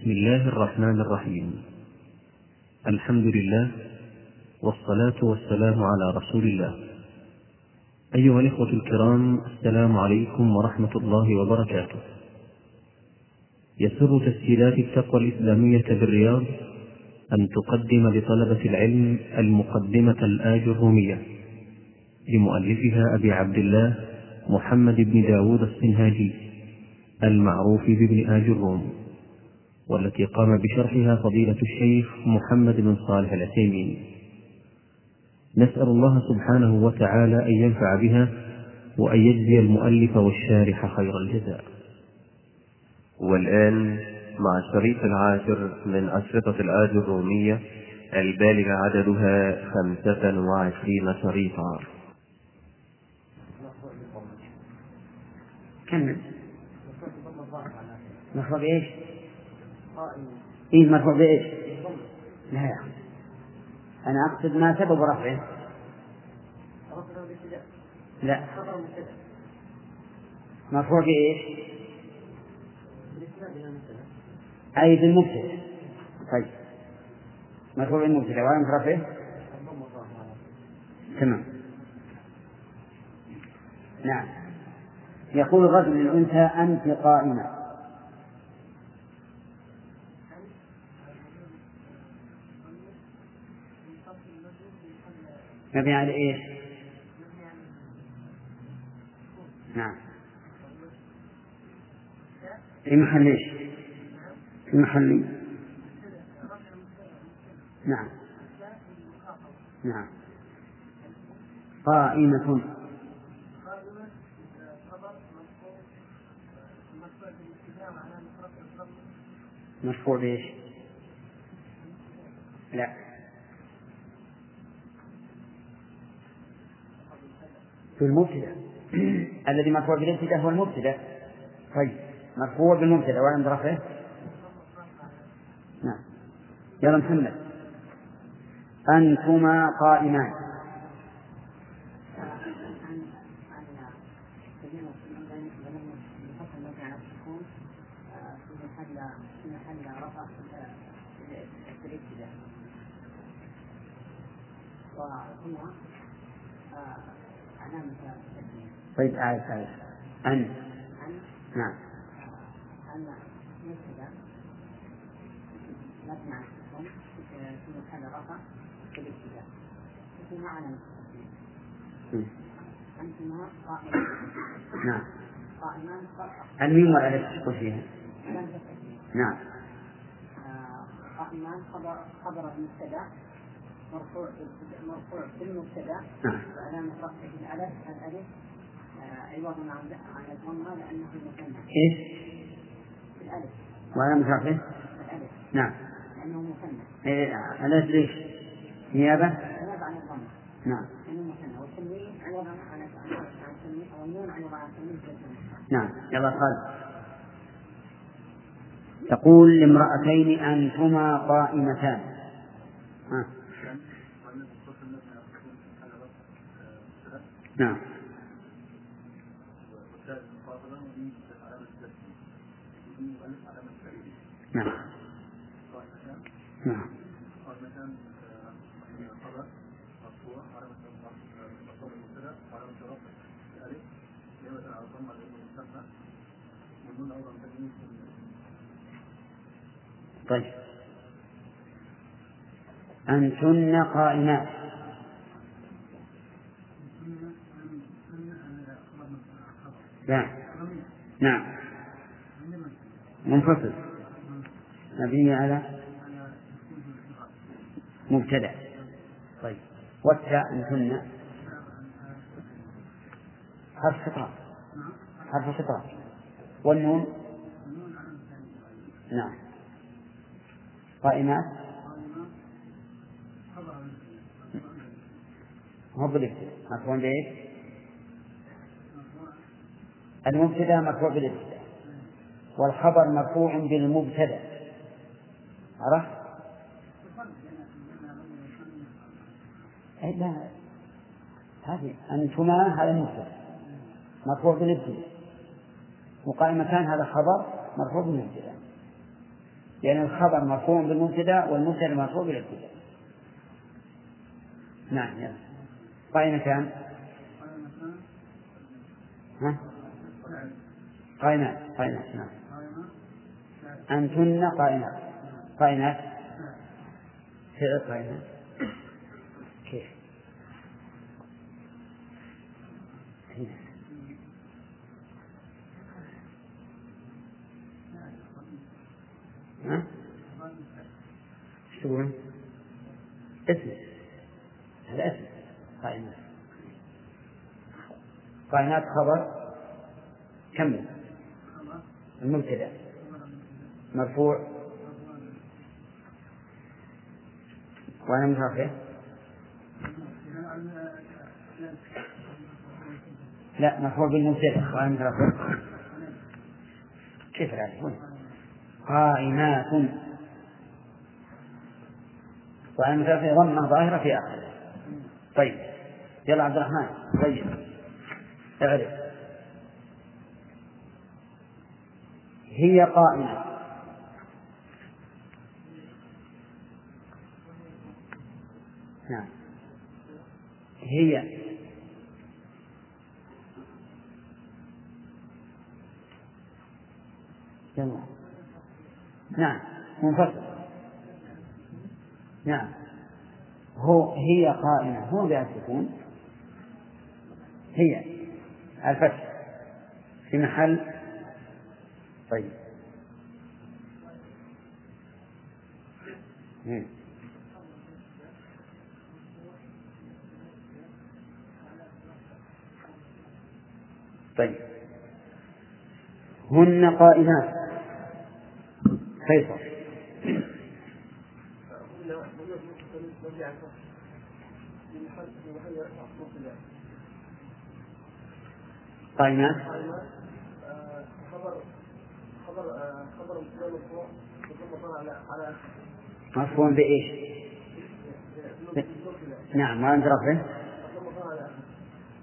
بسم الله الرحمن الرحيم. الحمد لله والصلاة والسلام على رسول الله. أيها الإخوة الكرام السلام عليكم ورحمة الله وبركاته. يسر تسجيلات التقوى الإسلامية بالرياض أن تقدم لطلبة العلم المقدمة الآج الرومية لمؤلفها أبي عبد الله محمد بن داود السنهاجي المعروف بابن آج الروم. والتي قام بشرحها فضيلة الشيخ محمد بن صالح العثيمين. نسأل الله سبحانه وتعالى أن ينفع بها وأن يجزي المؤلف والشارح خير الجزاء. والآن مع الشريط العاشر من أشرطة الآج الرومية البالغ عددها خمسة وعشرين شريطا. كمل. مرفوع بإيش؟ إيه مرفوع بإيش؟ لا. يا أخي أنا أقصد ما سبب رفعه. لا. مرفوع بإيش؟ أي بالمبتدأ. طيب. مرفوع بالمبتدأ. وعلامة رفعه؟ تمام. نعم. يقول الرجل للأنثى أنت قائمة. مبني على إيش؟ نعم في محل إيش؟ في محل نعم نعم قائمة مرفوع بإيش؟ لا في المبتدأ. الذي مرفوع بالابتداء هو المبتدأ. طيب مرفوع بالمبتدأ. وعند رفعه نعم. يلا محمد. أنتما قائمان طيب تعال تعال أن نعم أن مبتدأ مبني على السكون في محل رفع في الابتداء اسمها علامة أنتما قائمان نعم. قائمان الميم والألف تقول فيها. نعم. قائمان خبر خبر المبتدأ مرفوع مرفوع بالمبتدأ نعم. وعلامة رفعه الألف الألف عوض عن لأنه مثنى إيش؟ الألف وعلامة رفعه نعم لأنه مثنى إيه الألف ليش؟ نيابة عوض عن الضمة نعم لأنه مثنى والتنوين عوض عن عن التنوين عوض التنوين نعم يلا قال تقول لامرأتين أنتما قائمتان ها. نعم نعم. نعم. طيب. أنتن قائمات. نعم. نعم. منفصل. مبني على مبتدأ. طيب. والتاء أنتن حرف خطاب حرف خطاب والنون؟ نعم. قائمات؟ هو بالابتداء مرفوع بإيش؟ المبتدأ مرفوع بالابتداء والخبر مرفوع بالمبتدأ. عرفت؟ أي لا. هذه أنتما هذا مبتدأ مرفوع بالابتداء. وقائمتان هذا خبر مرفوع بالابتداء. لأن الخبر مرفوع بالمبتدأ والمبتدأ مرفوع بالابتداء. نعم يلا. قائمتان. ها؟ قائمات قائمات نعم. أنتن قائمات. قائمات فعل قائمات كيف؟ ها؟ تقولون؟ اسم. هذا اسم. قائمات قائمات خبر. كمل. المبتدأ. مرفوع. وأنا مترفع لا مرفوع بالمبتدأ وأنا مترفع كيف العادة قائمات. وأنا مترفع ضمة ظاهرة في آخره طيب. يلا عبد الرحمن. طيب. اعرف. هي قائمة. نعم. هي. يلا. نعم. منفصل. نعم. هو هي قائمة. هو بها السكون هي. الفتح. في محل. طيب. مم. طيب. هن قائمات. فيصل قائمات. خبر خبر خبر على بإيش؟ نعم ما أنت رفعه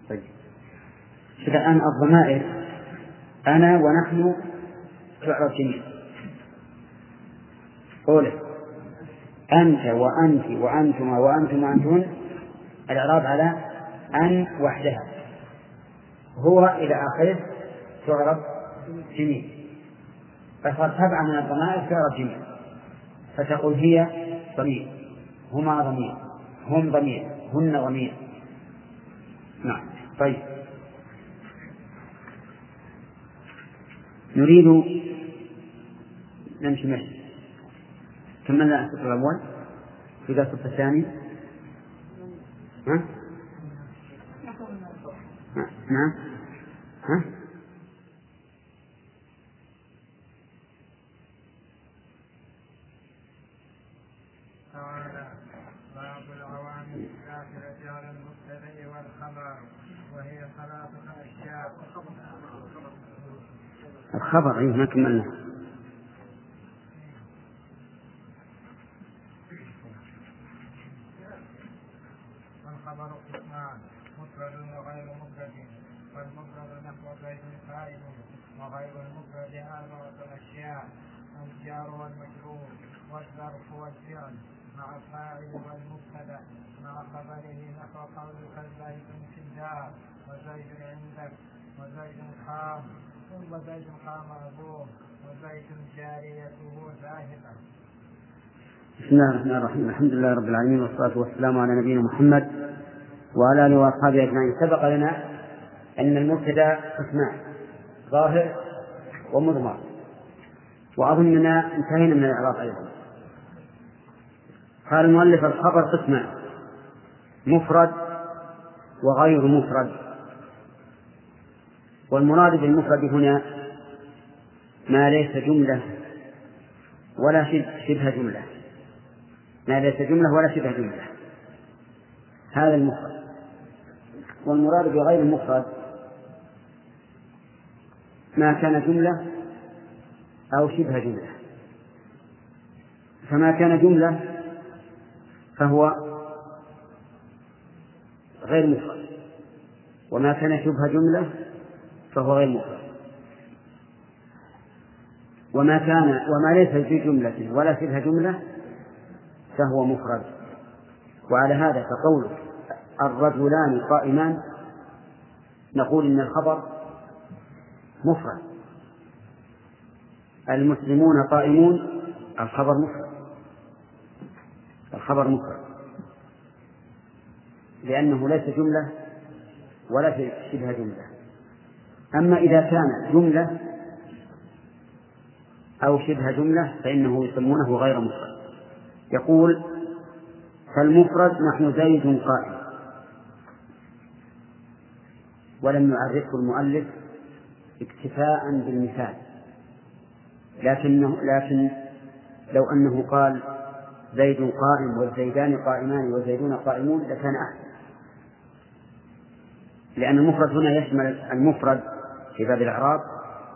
طيب. شوف الآن الضمائر أنا ونحن تعرف جميعا قوله أنت وأنت وأنتما وأنتم وأنتن الإعراب على أن وحدها. هو إلى آخره تعرف جميع فصار سبعة من الضمائر تعرف جميع فتقول هي ضمير. هما ضمير. هم ضمير. هن ضمير. نعم. طيب. نريد نمشي مشي كملنا السطر الأول؟ إذا السطر الثاني. ها؟ نعم ها؟ تعالى باب العوامل الداخلة على المبتدأ والخبر وهي ثلاثة أشياء الخبر أيه ما كملنا وغير الجار والمجرور والفعل مع الفاعل والمبتدأ مع خبره نحو قولك زيد في الدار وزيد عندك وزيد قام ثم زيد قام أبوه وزيد جاريته ذاهبة بسم الله الرحمن الرحيم. الحمد لله رب العالمين والصلاة والسلام على نبينا محمد وعلى آله وأصحابه أجمعين. سبق لنا أن المبتدأ قسمان ظاهر ومضمر. وأظننا انتهينا من الإعراب أيضا. قال المؤلف الخبر قسمان مفرد وغير مفرد. والمراد بالمفرد هنا ما ليس جملة ولا شبه جملة. ما ليس جملة ولا شبه جملة. هذا المفرد. والمراد بغير المفرد ما كان جملة أو شبه جملة. فما كان جملة فهو غير مفرد. وما كان شبه جملة فهو غير مفرد وما كان وما ليس في جملة ولا شبه جملة فهو مفرد. وعلى هذا فقولك الرجلان قائمان نقول إن الخبر مفرد. المسلمون قائمون الخبر مفرد. الخبر مفرد. لأنه ليس جملة ولا شبه جملة. أما إذا كان جملة أو شبه جملة فإنه يسمونه غير مفرد. يقول فالمفرد نحن زيد قائم ولم يعرفه المؤلف اكتفاء بالمثال. لكنه لكن لو أنه قال زيد قائم والزيدان قائمان والزيدون قائمون لكان أحسن. لأن المفرد هنا يشمل المفرد في باب الإعراب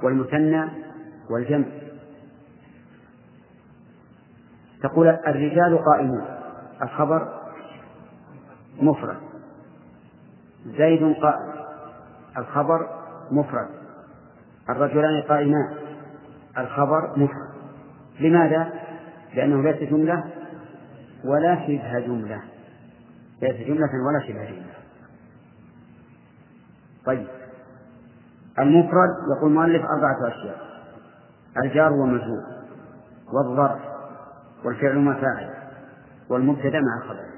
والمثنى والجمع. تقول الرجال قائمون الخبر مفرد. زيد قائم الخبر مفرد. الرجلان قائمان الخبر مفرد. لماذا؟ لأنه ليس جملة ولا شبه جملة. ليس جملة ولا شبه جملة. طيب. المفرد يقول المؤلف أربعة أشياء الجار والمجهول والظرف والفعل ما فاعل والمبتدأ مع الخبر.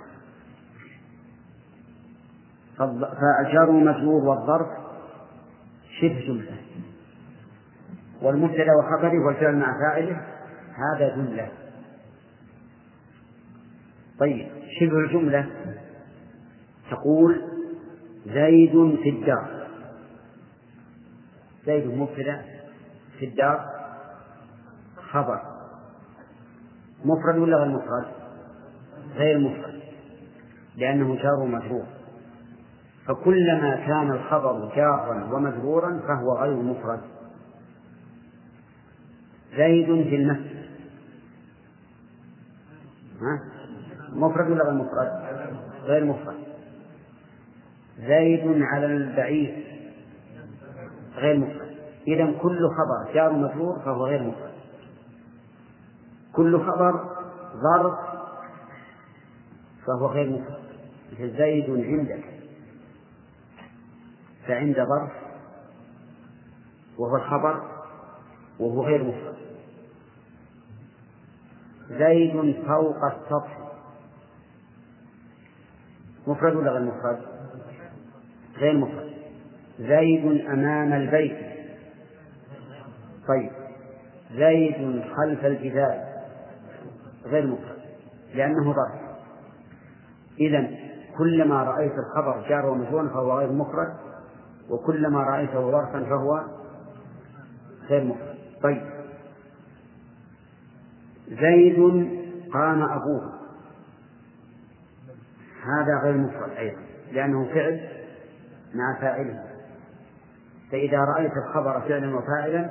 فالجار والمجهول والظرف شبه جملة. والمبتدأ وخبره والفعل مع فاعله هذا جملة. طيب شبه الجملة تقول زيد في الدار. زيد مبتدأ في الدار. خبر. مفرد ولا غير مفرد؟ غير مفرد لأنه جار ومجرور فكلما كان الخبر جارا ومجرورا فهو غير مفرد. زيد في المسجد؟ مفرد ولا غير مفرد؟ غير مفرد. زيد على البعير. غير مفرد. إذا كل خبر جار مجرور فهو غير مفرد. كل خبر ظرف فهو غير مفرد. مثل زيد عندك. فعند ظرف وهو الخبر وهو غير مفرد. زيد فوق السطح. مفرد ولا غير مفرد؟ غير مفرد. زيد أمام البيت. طيب. زيد خلف الجدار غير مفرد لأنه ظرف إذا كلما رأيت الخبر جار ومجرور فهو غير مفرد وكلما رأيته ظرفا فهو غير مفرد طيب. زيد قام أبوه. هذا غير مفرد أيضا. لأنه فعل مع فاعله. فإذا رأيت الخبر فعلا وفاعلا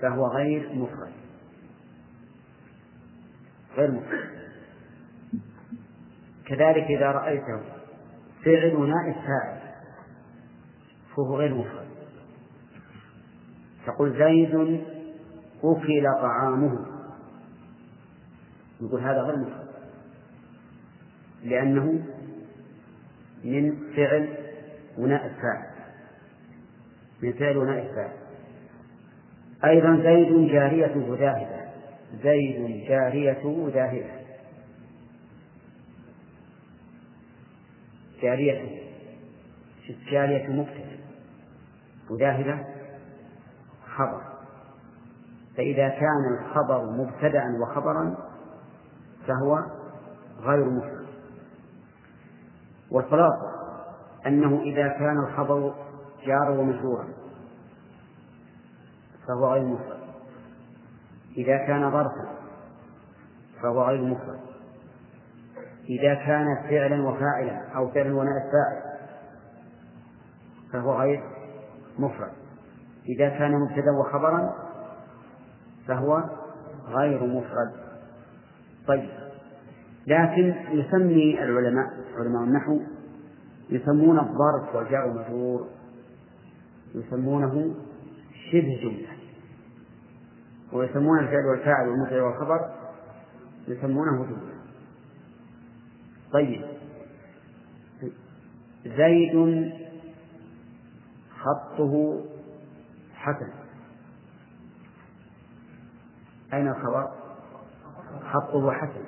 فهو غير مفرد. غير مفرد. كذلك إذا رأيته فعل نائب فاعل فهو غير مفرد. تقول زيد أكل طعامه. نقول هذا غير مفرد. لأنه من فعل وناء الفاعل من فعل وناء الفاعل أيضا زيد جاريته ذاهبة زيد جاريته ذاهبة جاريته جارية مبتدأ. وذاهبة خبر. فإذا كان الخبر مبتدأ وخبرا فهو غير مفرد والخلاصة أنه إذا كان الخبر جار ومجرورا. فهو غير مفرد. إذا كان ظرفا فهو غير مفرد. إذا كان فعلا وفاعلا أو فعلا ونائب فاعل فهو غير مفرد. إذا كان مبتدا وخبرا فهو غير مفرد. طيب. لكن يسمي العلماء علماء النحو يسمون الظرف والجار والمجرور يسمونه شبه جملة ويسمون الفعل والفاعل والمبتدأ والخبر يسمونه جملة طيب زيد خطه حسن أين الخبر؟ خطه حسن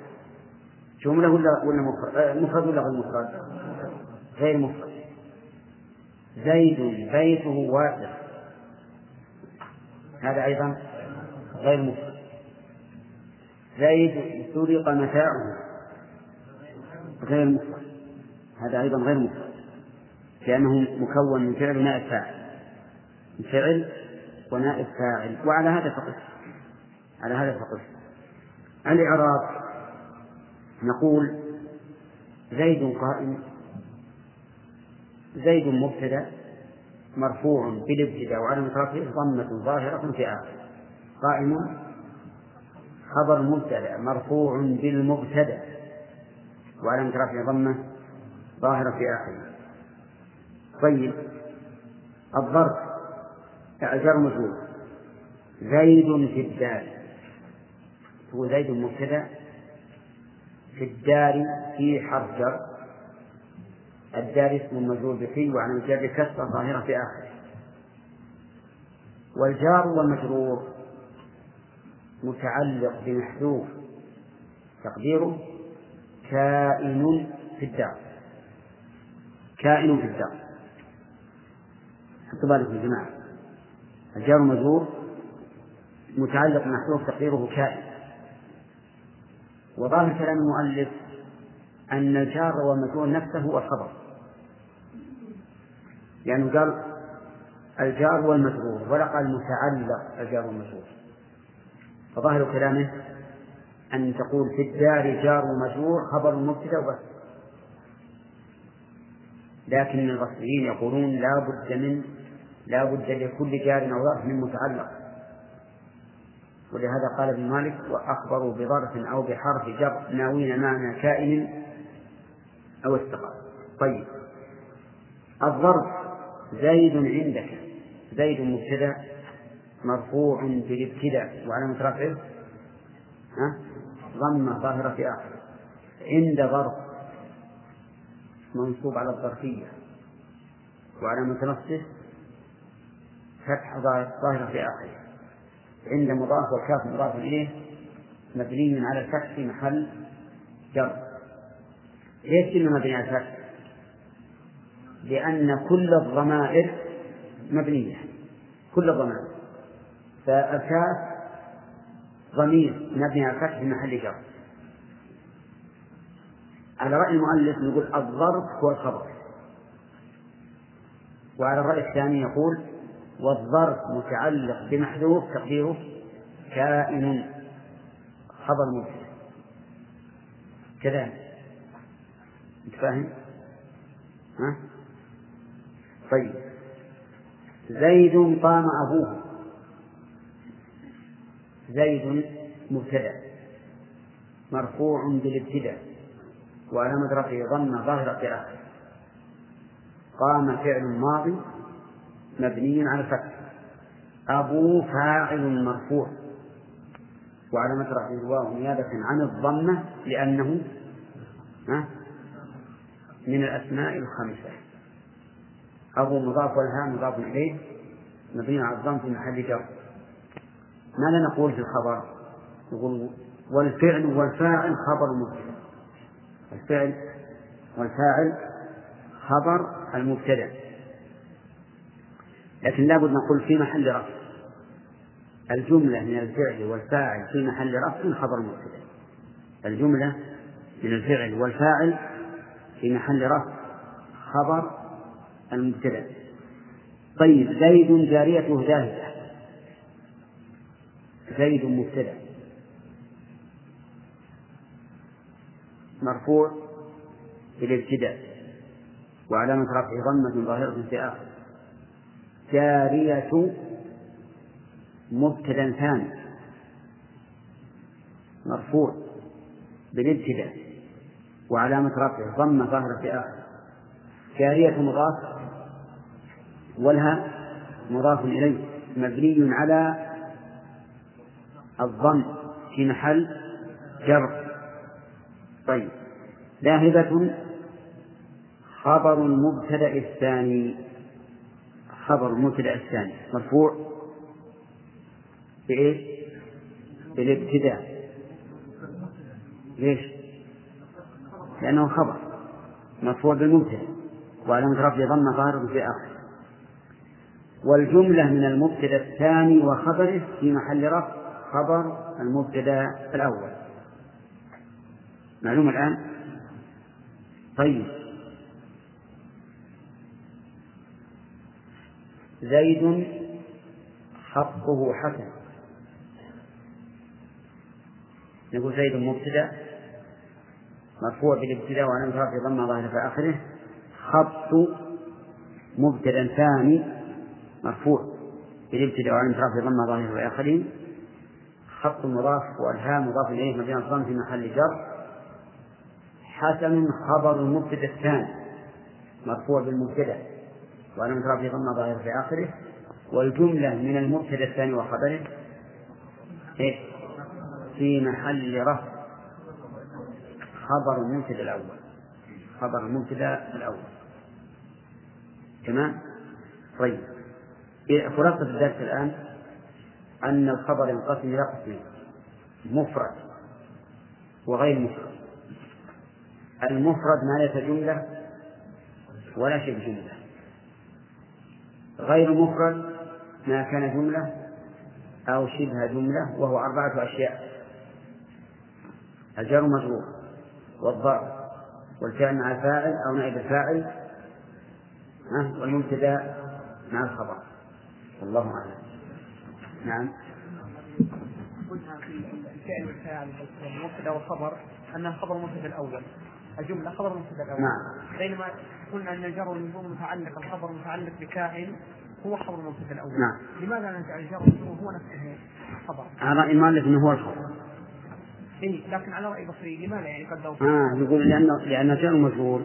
جملة ولا ولا مفرد؟ آه، مفرد ولا غير مفرد؟ غير مفرد زيد بيته واسع هذا أيضا غير مفرد زيد سرق متاعه. غير مفرد هذا أيضا غير مفرد لأنه مكون من فعل ونائب فاعل. من فعل ونائب فاعل. وعلى هذا فقط. على هذا فقط. الإعراب. نقول زيد قائم. زيد مبتدأ مرفوع بالابتداء وعلى رفعه ضمة ظاهرة في آخر. قائم. خبر مبتدأ مرفوع بالمبتدأ وعلى رفعه ضمة ظاهرة في آخره طيب. الظرف إعجار مجهول. زيد في الدار. هو زيد مبتدأ في الدار في حرف جر. الدار اسم مجرور بفي وعن الجر كسرة ظاهرة في آخره. والجار والمجرور متعلق بمحذوف. تقديره كائن في الدار. كائن في الدار. حطوا بالكم يا جماعة. الجار المجرور متعلق بمحذوف تقديره كائن. وظاهر كلام المؤلف أن الجار والمجرور نفسه هو الخبر لأنه يعني قال الجار والمجرور ولا قال متعلق الجار والمجرور فظاهر كلامه أن تقول في الدار جار ومجرور خبر مبتدأ وبس. لكن البصريين يقولون لا بد من لا بد لكل جار أو ظرف من متعلق. ولهذا قال ابن مالك وأخبروا بظرف أو بحرف جر ناوين معنى كائن أو استقام طيب. الظرف زيد عندك. زيد مبتدأ مرفوع بالابتداء. وعلامة رفعه ضمة ظاهرة في آخره عند ظرف. منصوب على الظرفية. وعلامة نصبه فتح ظاهرة في آخره عند مضاف والكاف مضاف إليه مبني على الفتح في محل جر. ليش كلمة مبني على الفتح؟ لأن كل الضمائر مبنية. كل الضمائر. فالكاف ضمير مبني على الفتح في محل جر. على رأي المؤلف نقول الظرف هو الخبر. وعلى الرأي الثاني يقول والظرف متعلق بمحذوف تقديره كائن. خبر مبتدأ كذلك. أنت فاهم؟ ها؟ طيب. زيد قام أبوه. زيد مبتدأ مرفوع بالابتداء وعلامة رفعه ضمة في آخره قام فعل ماضي مبني على الفتح. أبو فاعل مرفوع. وعلامة رفعه الواو نيابة عن الضمة لأنه من الأسماء الخمسة. أبو مضاف والهاء مضاف إليه. مبني على الضم في محل جر. ماذا نقول في الخبر؟ نقول والفعل والفاعل خبر مبتدأ. الفعل والفاعل خبر المبتدأ. لكن لابد نقول في محل رفع. الجملة من الفعل والفاعل في محل رفع خبر مبتدأ. الجملة من الفعل والفاعل في محل رفع خبر المبتدأ طيب زيد جاريته جاهزة. زيد مبتدأ مرفوع بالابتداء وعلامة رفعه ضمة ظاهرة في آخر. جارية مبتدأ ثاني. مرفوع بالابتداء. وعلامة رفعه ضمة ظاهرة في آخر. جارية مضاف ولها مضاف إليه مبني على الضم في محل جر. طيب. ذاهبة خبر المبتدأ الثاني. خبر المبتدأ الثاني. مرفوع بإيش؟ بالابتداء ليش؟ لأنه خبر. مرفوع بالمبتدأ. وعلامة رفع ضمة ظاهرة في آخره والجملة من المبتدأ الثاني وخبره في محل رفع خبر المبتدأ الأول. معلوم الآن؟ طيب. زيد حقه حسن. نقول زيد مبتدأ مرفوع بالابتداء وعلامة رفع ضمة ظاهرة في آخره. خط مبتدأ ثاني مرفوع بالابتداء وعلامة رفع ضمة ظاهرة في آخره خط مضاف والهاء مضاف إليه مبني الضم في محل جر. حسن خبر المبتدأ الثاني مرفوع بالمبتدأ وعلامة رفع ضمة ظاهرة في آخره. والجملة من المبتدأ الثاني وخبره إيه؟ في محل رفع خبر المبتدأ الأول. خبر المبتدأ الأول. تمام؟ طيب. خلاصة الدرس الآن أن الخبر ينقسم إلى قسمين مفرد وغير مفرد. المفرد ما ليس جملة ولا شبه جملة. غير مفرد ما كان جملة أو شبه جملة وهو أربعة أشياء. الجار مجرور والضرب والفعل مع الفاعل أو نائب الفاعل والمبتدأ مع الخبر. والله أعلم. نعم. قلنا في الفعل والفاعل والمبتدا والخبر انها خبر المبتدا الأول. الجملة خبر المبتدا الأول. نعم. بينما قلنا أن الجر والمجرور متعلق الخبر متعلق بكائن هو خبر المبتدا الأول. نعم. لماذا نجعل الجر والمجرور هو نفسه خبر؟ على رأي مالك أنه هو الخبر. اي لكن على رأي بصري لماذا يعني قدروا آه يقول لأن لأن الجار المجرور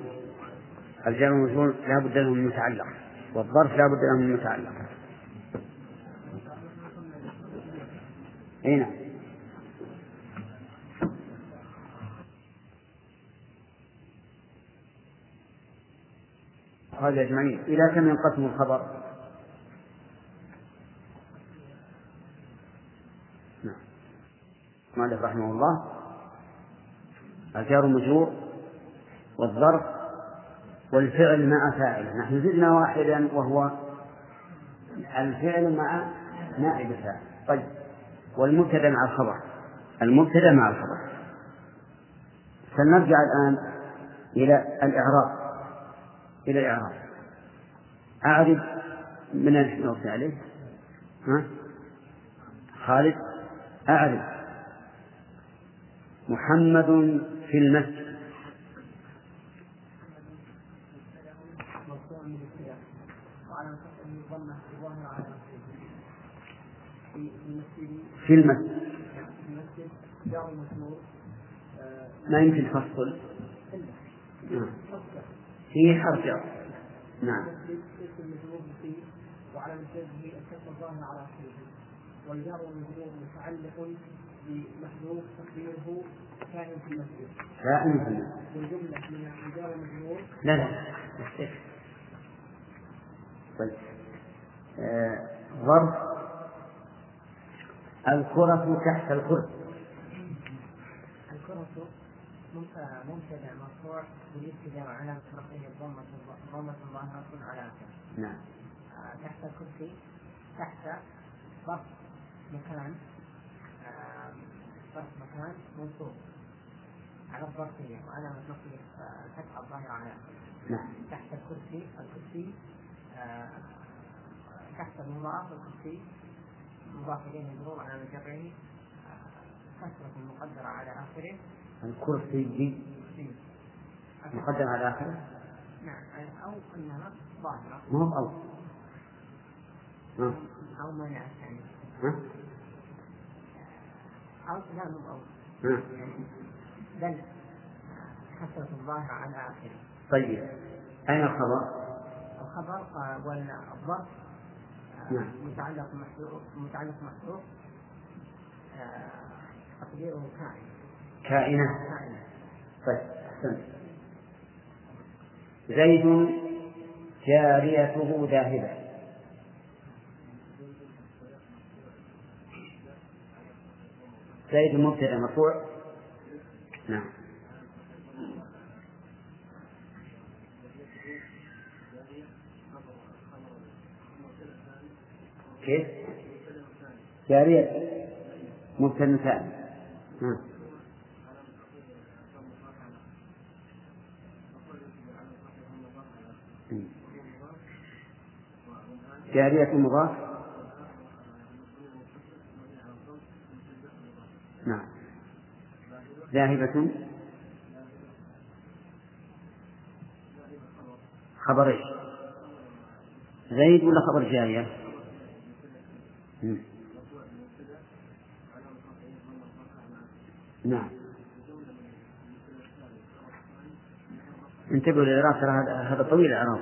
الجار المجرور لا بد له من متعلق والظرف لا بد له من متعلق. إي نعم. هذا أجمعين. إلى كم ينقسم الخبر؟ نعم. مالك رحمه الله. الجار مجرور والظرف والفعل مع فاعله نحن زدنا واحدا وهو الفعل مع نائب الفاعل طيب. والمبتدا مع الخبر. المبتدا مع الخبر. فلنرجع الآن إلى الإعراب. إلى الإعراب. أعرف من نوصي عليه؟ ها؟ خالد أعرف. محمد في المسجد في المسجد. ما يمكن فصل نعم في حرف جر نعم. وعلى مسجده الكسر الظاهر على اخره والجار والمجرور متعلق بمحذوف تقديره كائن في المسجد. كائن في المسجد والجمله من الجار والمجرور لا لا طيب. آه، ظرف الكرة تحت الكرسي. الكرة مبتدا مرفوع بالابتداء وعلامة رفعه الضمة ضمة ظاهرة على آخره نعم. آه، تحت الكرسي تحت ظرف مكان. آه، ظرف مكان منصوب. على الظرفية وعلامة نصبه آه، الفتحة الظاهرة على نعم. تحت الكرسي الكرسي آه، تحت المضاف الكرسي. مضاف إليه مجرور على جره كسرة مقدرة على آخره. الكرسي دي. مقدم على آخره؟ نعم أو أنها ظاهرة. ما هو أو. أو مانع الثاني ها؟ أو لا مو أو. يعني بل كسرة الظاهرة على آخره. طيب. أين الخبر؟ الخبر آه، والظرف آه، نعم. متعلق محذوف متعلق محذوف آه، تقديره كائن. كائنة. كائن طيب أحسنت. زيد جاريته ذاهبة. زيد مبتدأ مرفوع نعم. كيف؟ جارية مبتدأ ثاني جارية مضاف نعم ذاهبة خبر إيش؟ زيد ولا خبر جارية؟ مم. نعم. انتبهوا للإعراب ترى هذا طويل الإعراب.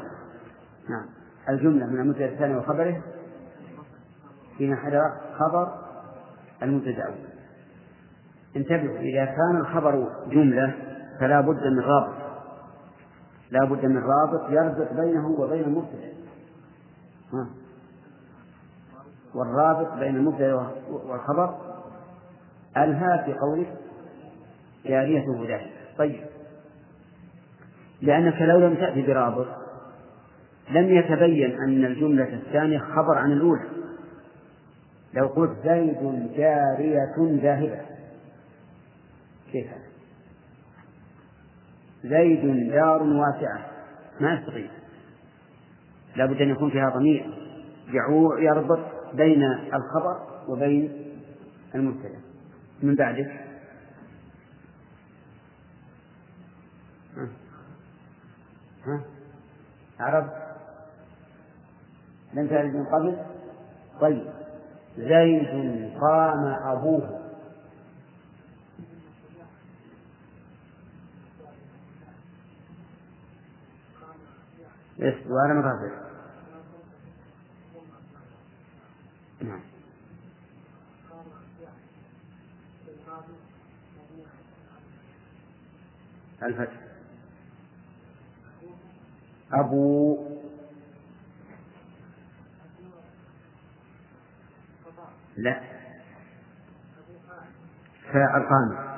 نعم. الجملة من المبتدأ الثاني وخبره. في محل خبر المبتدأ الأول انتبهوا إذا كان الخبر جملة فلا بد من رابط. لا بد من رابط يربط بينه وبين المبتدأ. والرابط بين المبتدأ والخبر ألها في قولك جاريته ذلك. طيب. لأنك لو لم تأتي برابط لم يتبين أن الجملة الثانية خبر عن الأولى. لو قلت زيد جارية ذاهبة. كيف؟ زيد دار واسعة. ما يستطيع لابد أن يكون فيها ضمير. يربط. بين الخبر وبين المبتدأ. من بعده. ها؟ ها؟ عرفت لم تعرف من قبل؟ طيب. زيد قام أبوه. يس وأنا مغفر نعم. الفتح. أبو. لا. فاعل قام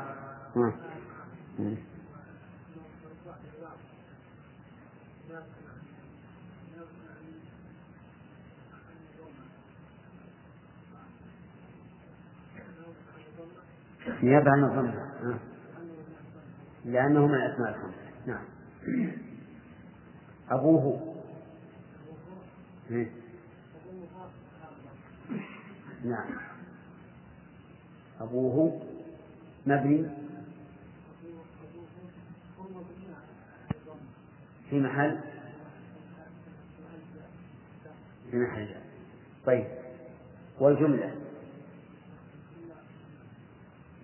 نيابة عن الضمة لأنه من الأسماء الخمسة نعم. أبوه. نعم. أبوه مبني في محل. في محل. طيب. والجملة.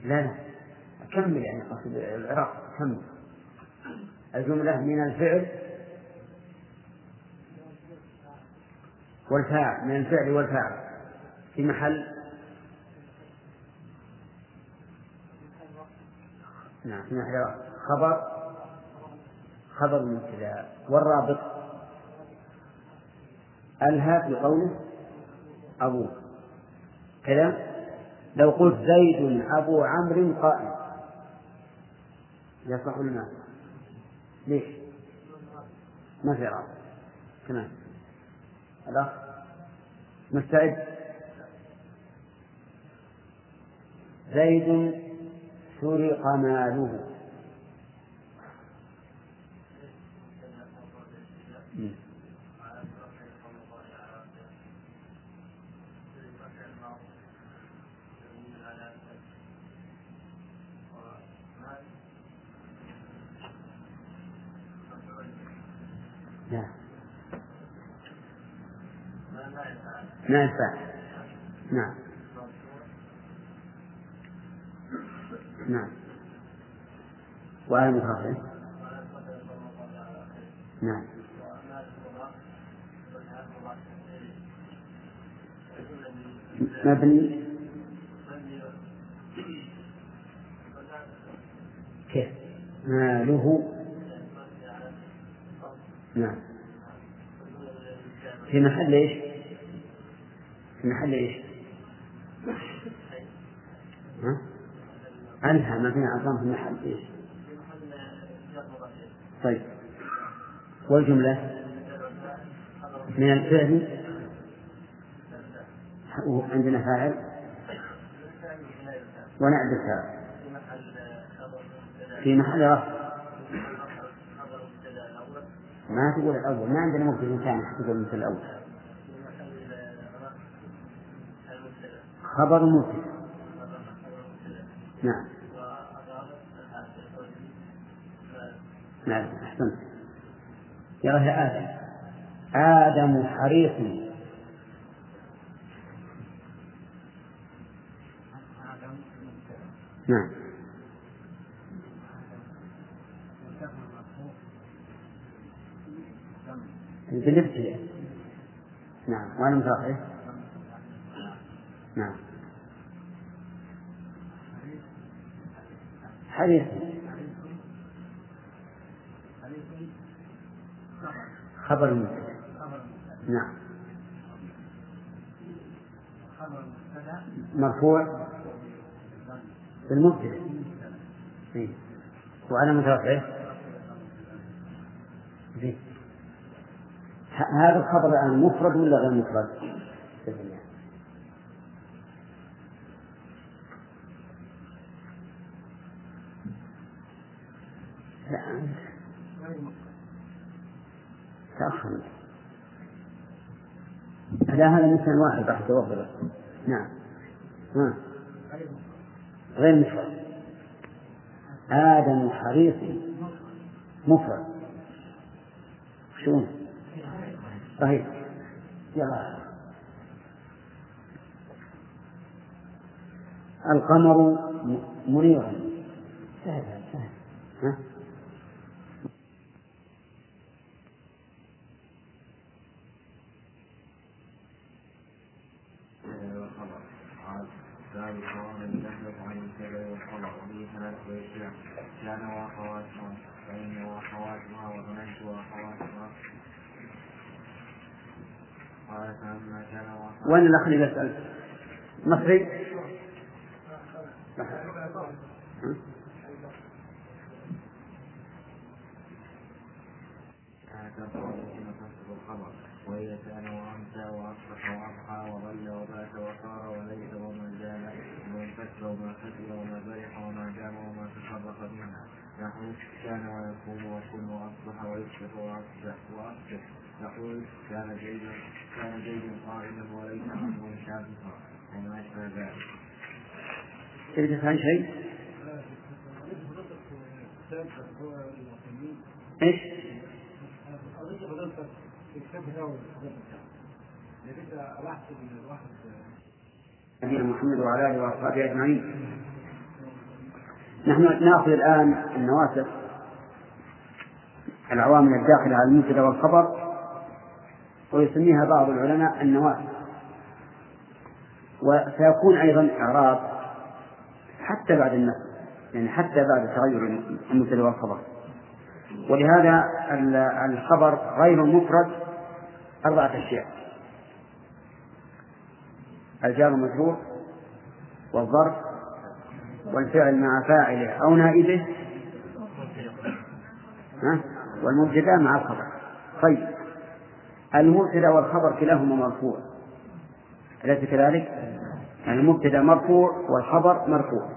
لا لا. كمل يعني قصد العراق كمل الجملة من الفعل والفاعل من الفعل والفاعل. في محل؟ نعم في محل خبر. خبر مبتدا والرابط. ألها في قوله أبوه. كذا؟ لو قلت زيد أبو عمرو قائم. يصح ما؟ ليش؟ ما في رابط تمام. الأخ؟ مستعد؟ زيد سرق ماله. ما ينفع نعم. نعم. وآية مخاطب نعم. مبني. كيف؟ ماله نعم. في محل إيش؟ في محل إيش؟ أنهى ما فيها عظام في محل إيش؟ طيب. والجملة؟ من الفعل؟ عندنا فاعل. ونعد الفاعل. في محل رفع. ما تقول الأول. ما عندنا مبتدأ ثاني تقول مثل الأول. خبر مبتدأ نعم. نعم أحسنت. يا آدم. آدم حريص. نعم. بالابتلاء نعم. وأنا متوقع. نعم. حديث. خبر مبتدا نعم. مرفوع. بالمبتدا إيه. وعلى متوقعه زين هذا الخبر الآن مفرد ولا غير مفرد؟ لا هذا مثل واحد. راح توفر نعم. ها. غير مفرد. آدم حريص مفرد. شلون؟ صحيح. يلا. القمر منير سهل سهل. ها؟ كان واخواتها فإن واخواتها وظننت واخواتها وين الأخ اللي يسأل؟ مصري؟ وهي كان وامسى واصبح واضحى وظل وبات وصار وليس وما زال ومن كسر وما خسر وما برح وما دام وما تصرف منها نحو كان ويكون وكن واصبح ويصبح واصبح واصبح يقول كان زيد كان زيد قائما وليس عمرو شافقا وما اشبه ذلك. تريد تفهم شيء؟ إيش؟ نبينا محمد وعلى آله وأصحابه أجمعين. نحن نأخذ الآن النواسخ العوامل الداخلة على المبتدا والخبر ويسميها بعض العلماء النواسخ وسيكون أيضا إعراب حتى بعد النسخ يعني حتى بعد تغير المبتدا والخبر. ولهذا الخبر غير المفرد أربعة أشياء. الجار والمجرور والظرف والفعل مع فاعله أو نائبه والمبتدأ مع الخبر. طيب. المبتدا والخبر كلاهما مرفوع. أليس كذلك؟ المبتدا مرفوع والخبر مرفوع.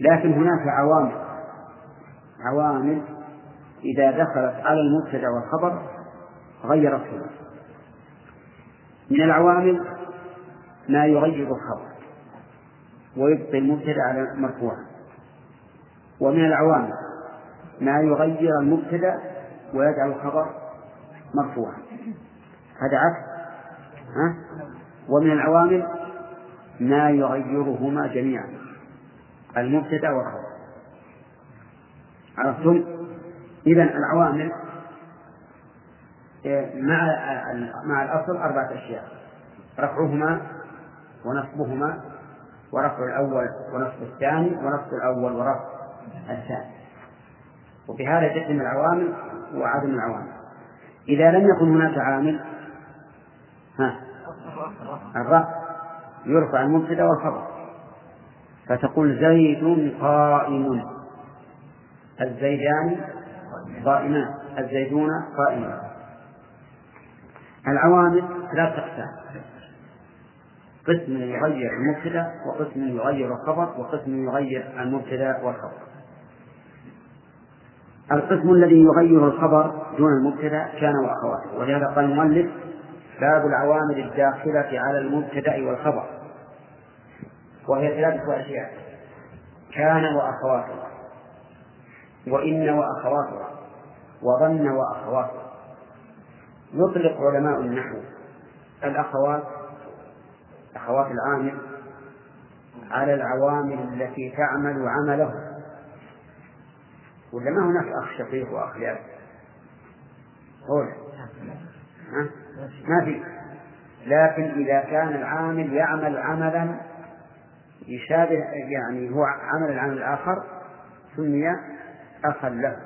لكن هناك عوامل. عوامل إذا دخلت على المبتدا والخبر غيرته من العوامل ما يغير الخبر ويبقي المبتدا على مرفوعا. ومن العوامل ما يغير المبتدا ويجعل الخبر مرفوعا هذا عكس. ها؟ ومن العوامل ما يغيرهما جميعا. المبتدأ والخبر. عرفتم؟ اذا العوامل إيه، مع مع الأصل أربعة أشياء. رفعهما ونصبهما ورفع الأول ونصب الثاني ونصب الأول ورفع الثاني. وبهذا تتم العوامل وعدم العوامل. إذا لم يكن هناك عامل ها الرفع يرفع المبتدأ والخبر فتقول زيد قائم. الزيدان قائمان الزيدون قائمان. العوامل ثلاث أقسام. قسم يغير المبتدأ وقسم يغير الخبر وقسم يغير المبتدأ والخبر القسم الذي يغير الخبر دون المبتدأ كان وأخواته. ولهذا قال المؤلف باب العوامل الداخلة على المبتدأ والخبر. وهي ثلاثة أشياء. كان وأخواتها وإن وأخواتها وظن وأخواتها يطلق علماء النحو الأخوات أخوات العامل على العوامل التي تعمل عمله. ولا ما هناك أخ شقيق وأخ لأب؟ ما في. لكن إذا كان العامل يعمل عملا يشابه يعني هو عمل العمل الآخر سمي أخا له.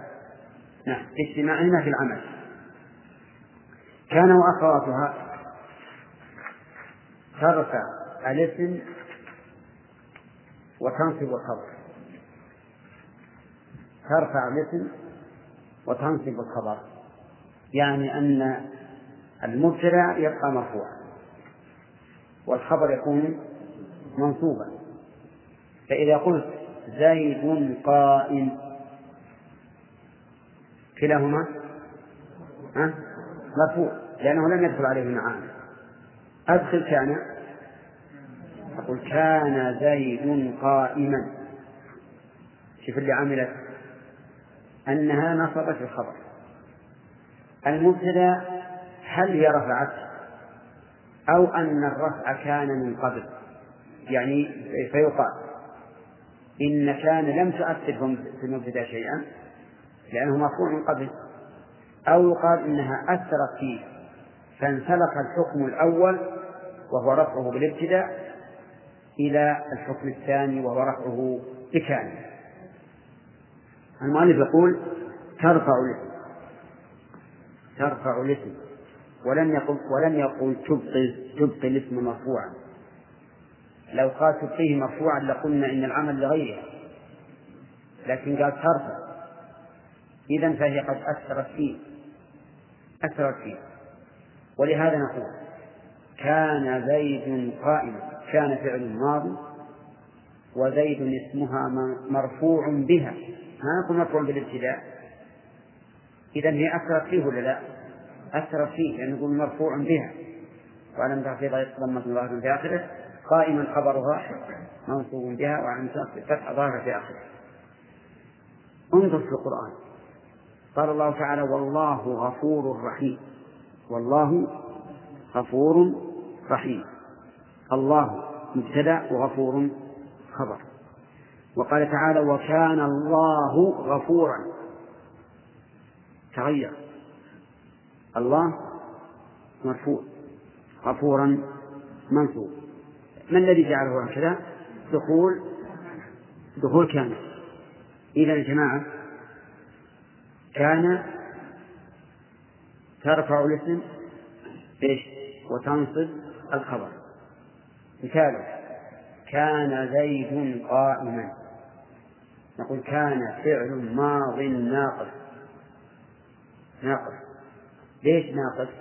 نعم. اجتماعهما في العمل. كان وأخواتها. ترفع الاسم وتنصب الخبر. ترفع الاسم وتنصب الخبر. يعني أن المبتدأ يبقى مرفوعا. والخبر يكون منصوبا. فإذا قلت زيد قائم كلاهما مرفوع لأنه لم يدخل عليه معاني أدخل كان أقول كان زيد قائما. شوف اللي عملت أنها نصبت الخبر. المبتدأ هل هي رفعت أو أن الرفع كان من قبل؟ يعني فيقال إن كان لم تؤثر في المبتدأ شيئا لأنه مرفوع من قبل أو يقال إنها أثرت فيه فانسلخ الحكم الأول وهو رفعه بالابتداء إلى الحكم الثاني وهو رفعه بكامل. المؤلف يقول ترفع ترفع الاسم. ولم يقل ولم يقل تبطل تبطل الاسم مرفوعا. لو قال تبقيه مرفوعا لقلنا إن العمل لغيره. لكن قال ترفع. اذا فهي قد أثرت فيه. أثرت فيه. ولهذا نقول كان زيد قائما. كان فعل ماضي. وزيد اسمها مرفوع بها. ما يكون مرفوع بالابتداء. إذا هي أثرت فيه ولا لا؟ أثرت فيه لأنه يقول مرفوع بها. وعلم تخفيض ضمة ظاهرة في آخره. قائما خبرها منصوب بها وعلم فتح ظاهرة في آخره. انظر في القرآن. قال الله تعالى والله غفور رحيم. والله غفور رحيم. الله مبتدأ وغفور خبر. وقال تعالى وكان الله غفورا. تغير. الله مرفوع غفورا منصوب ما الذي جعله هكذا؟ دخول دخول كان إذا يا جماعة كان ترفع الاسم إيش؟ وتنصب الخبر. مثال كان زيد قائما. نقول كان فعل ماض ناقص. ناقص. ليش ناقص؟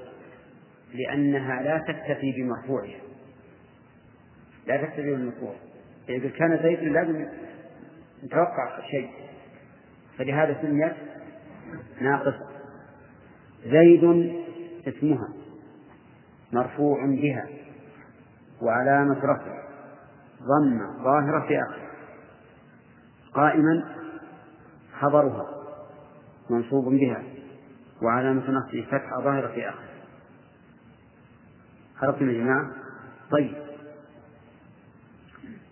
لأنها لا تكتفي بمرفوعها. لا تكتفي بالمرفوع. إذا كان زيد لازم نتوقع شيء. فلهذا سميت ناقصة زيد اسمها مرفوع بها وعلامة رفع. ضم ظاهرة في آخر. قائما خبرها منصوب بها. وعلامة نصبه فتحة ظاهرة في آخر عرفتم يا جماعة؟ طيب.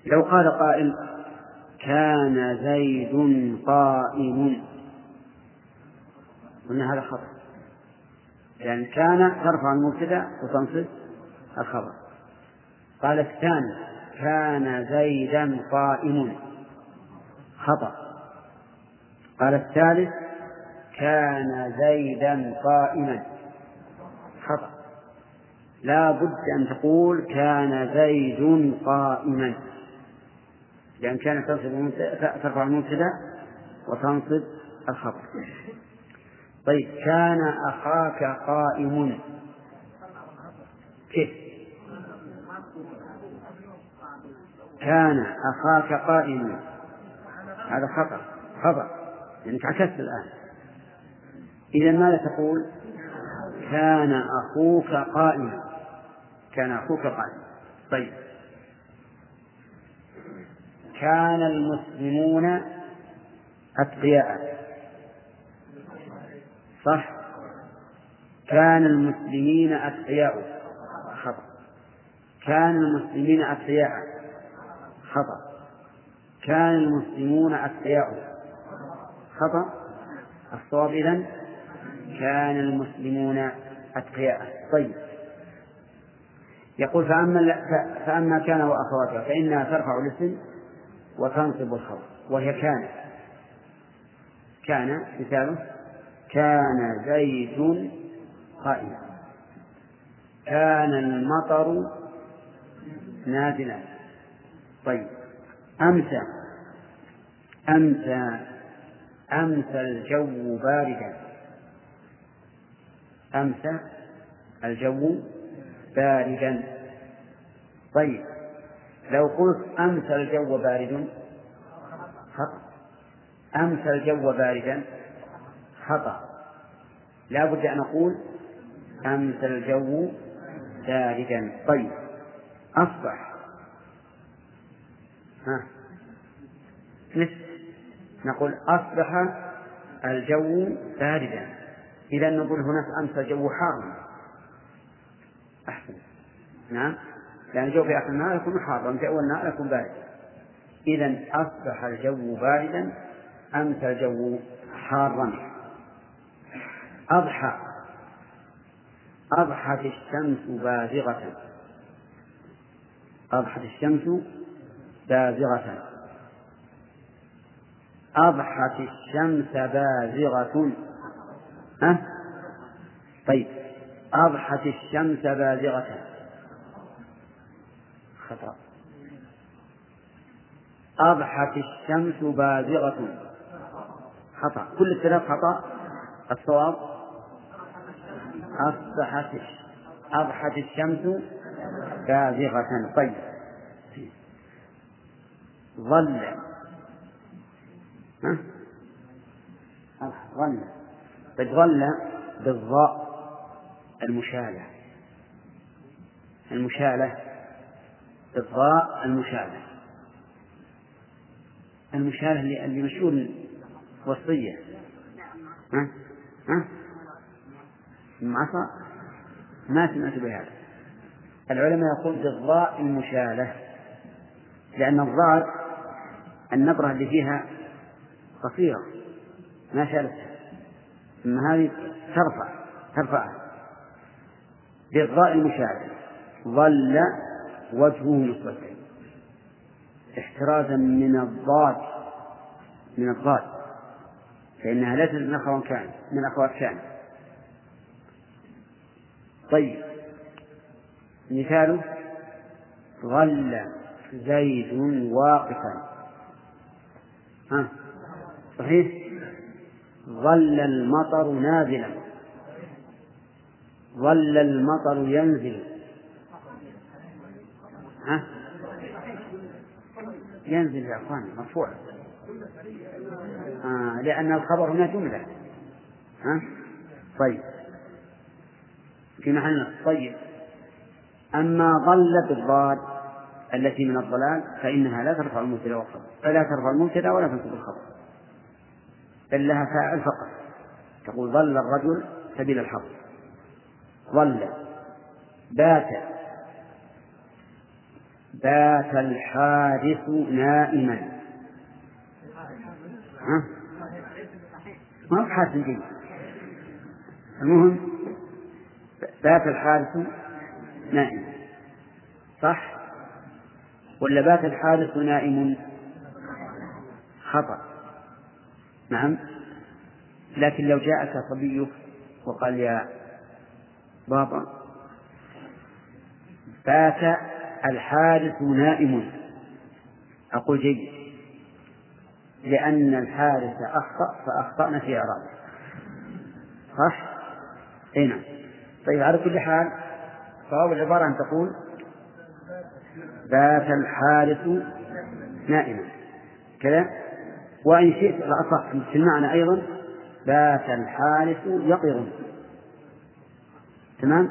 لو قال قائل كان زيد قائم. قلنا هذا خطأ. لأن كان ترفع المبتدأ وتنصب الخبر. قال الثاني كان زيدا قائم. خطأ. قال الثالث كان زيدا قائما. خطأ لا بد أن تقول كان زيد قائما. لأن كان تنصب ترفع المبتدأ وتنصب الخبر طيب كان أخاك قائم. كيف؟ كان أخاك قائما هذا خطأ خطأ. لأنك يعني عكست الآن. إذا ماذا تقول؟ كان أخوك قائما. كان أخوك قائما. طيب. كان المسلمون أتقياء. صح. كان المسلمين أتقياء. خطأ. كان المسلمين أتقياء. خطأ. كان المسلمون أتقياء. خطأ. الصواب إذن كان المسلمون أتقياء. طيب. يقول فأما فأما كان وأخواتها فإنها ترفع الاسم وتنصب الخبر. وهي كان. كان مثاله كان زيد قائما. كان المطر نازلا. طيب. أمسى. أمسى. أمسى الجو باردا. أمسى الجو باردا. طيب لو قلت أمسى الجو بارد خطأ. أمسى الجو باردا خطأ. لا بد أن أقول أمسى الجو باردا. طيب أصبح. ها. نقول أصبح الجو باردا. إذا نقول هناك أمس الجو حارا أحسن. نعم. لأن الجو في آخر النهار يكون حارا في أول النهار يكون باردا إذا أصبح الجو باردا أمسى الجو حارا. أضحى. أضحت الشمس بازغة. أضحت الشمس بازغة. أضحت الشمس بازغة. ها؟ طيب. أضحت الشمس بازغة. خطأ. أضحت الشمس بازغة. خطأ. كل الثلاث خطأ؟ الصواب؟ أصبحت أضحت الشمس بازغة. طيب. ظل؟ ظل. طيب ظل بالضاء المشالة. المشالة بالضاء المشالة. المشالة اللي مشهور وصية. ها؟ ها؟ عصا ما سمعت بهذا. العلماء يقول بالضاء المشالة لأن الضاد النبرة اللي فيها قصيرة ما شالتها. أما هذه ترفع ترفعها بالضاء المشالة ظل وجهه مسودا احترازا من الضاد من الضاد. فإنها ليست من أخوات كان من أخوات كان. طيب. مثاله ظل زيد واقفا. ها؟ صحيح؟ ظل المطر نازلا. ظل المطر ينزل. ها؟ ينزل يا أخوان مرفوع. آه لأن الخبر هنا جملة ها؟ طيب. في محل طيب. أما ظل بالضاد التي من الضلال فإنها لا ترفع المبتدأ والخبر. فلا ترفع المبتدأ ولا تنصب الخبر. بل لها فاعل فقط. تقول ظل الرجل سبيل الحق ظل. بات. بات الحارس نائما. ها؟ ما هو حارس جيد. المهم بات الحارس نائما صح؟ ولا بات الحارس نائم؟ خطأ. نعم. لكن لو جاءك صبيك وقال يا بابا بات الحارس نائم. أقول جيد لأن الحارس أخطأ فأخطأنا في إعرابه. صح؟ أي نعم. طيب على كل حال صواب العبارة أن تقول بات الحارس نائما. كذا؟ وإن شئت الأصح في المعنى أيضا بات الحارس يقظ تمام؟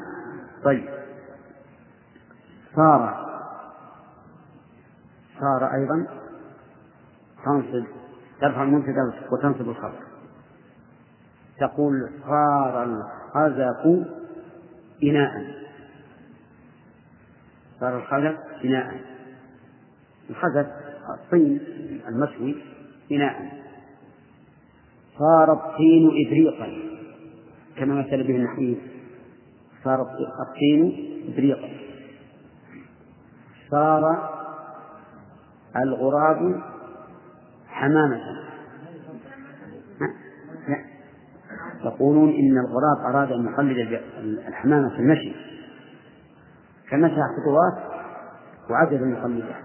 طيب. صار. صار أيضا. تنصب. ترفع المنتدى وتنصب الخبر تقول صار الخزف إناء. صار الخزف إناء. الخزف الطين المشوي إناء صار الطين إبريقا كما مثل به النحوي صار الطين إبريقا. صار الغراب حمامة. يقولون إن الغراب أراد أن يقلد الحمامة في المشي. فمشى خطوات وعجز أن يقلدها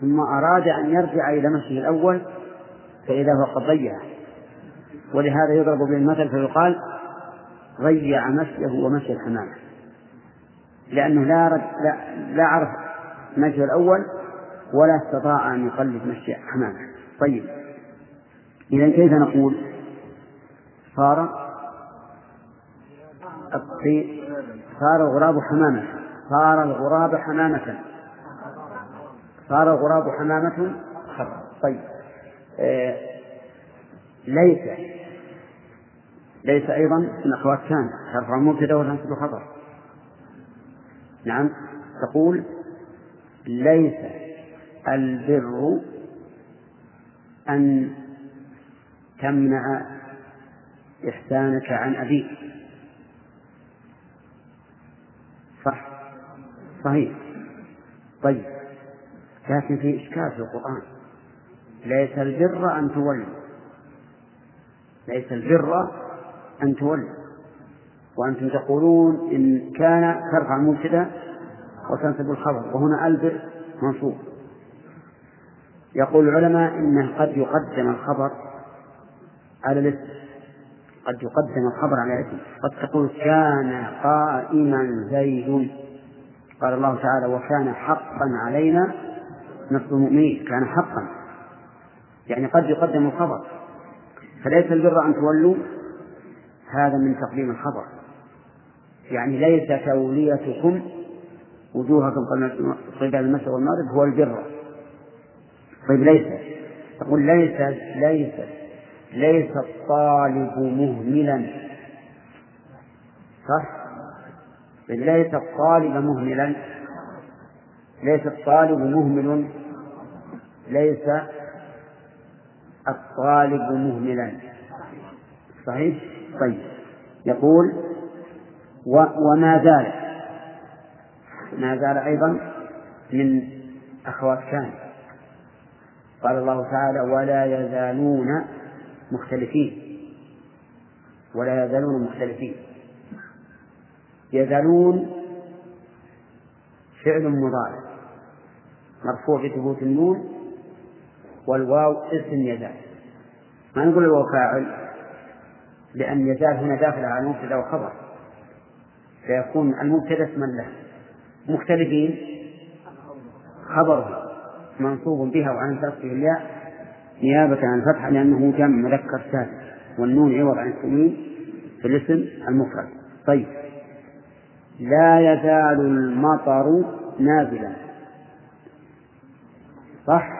ثم أراد أن يرجع إلى مشيه الأول فإذا هو قد ضيعه ولهذا يضرب به المثل فيقال ضيع مشيه ومشي الحمامة لأنه لا رد لا, لا عرف مشيه الأول ولا استطاع أن يقلد مشي حمامة. طيب. إذا كيف نقول؟ صار صار الغراب حمامة. صار الغراب حمامة. صار الغراب حمامة. طيب. ليس ليس أيضا من أخوات كان ترفع المبتدأ وتنصب الخبر نعم تقول ليس البر أن تمنع إحسانك عن أبيك. صح صحيح. طيب لكن في إشكال في القرآن. ليس البر أن تولوا ليس البر أن تولوا وأنتم تقولون إن كان ترفع المبتدأ وتنسب الخبر وهنا البر منصوب. يقول العلماء إنه قد يقدم الخبر على الاسم. قد يقدم الخبر على الاسم. قد تقول كان قائما زيد. قال الله تعالى وكان حقا علينا نصر المؤمنين. كان حقا. يعني قد يقدم الخبر. فليس البر أن تولوا هذا من تقديم الخبر. يعني ليس توليتكم وجوهكم قبل المشرق والمغرب هو البر. طيب ليس. تقول ليس ليس ليس الطالب مهملا. صح؟ طيب ليس الطالب مهملا. ليس الطالب مهمل. ليس الطالب مهملا. صحيح؟ طيب. يقول و وما زال ما زال أيضا من أخوات كان قال الله تعالى ولا يزالون مختلفين. ولا يزالون مختلفين. يزالون فعل مضارع مرفوع بثبوت النون والواو اسم يزال ما نقول الواو فاعل؟ لأن يزال هنا داخل على المبتدأ وخبر. فيكون المبتدأ اسما له. مختلفين؟ خبره منصوب بها وعن كسره الياء نيابة عن الفتحة لأنه جمع مذكر سالم والنون عوض عن التنوين في الاسم المفرد. طيب. لا يزال المطر نازلا. صح؟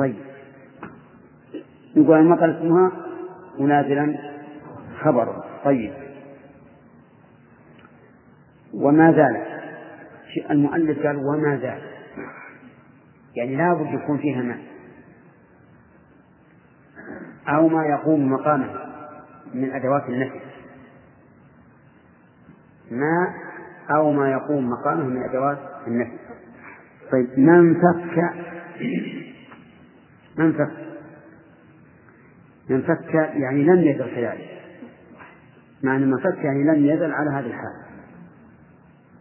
طيب. نقول المطر اسمها ونازلا خبر. طيب. وما زال. المؤلف قال وما زال. يعني لا بد يكون فيها ماء أو ما يقوم مقامه من أدوات النفي. ماء أو ما يقوم مقامه من أدوات النفي. طيب من فك من فك؟ من فك يعني لم يزل كذلك معنى من فك يعني لم يزل على هذه الحال.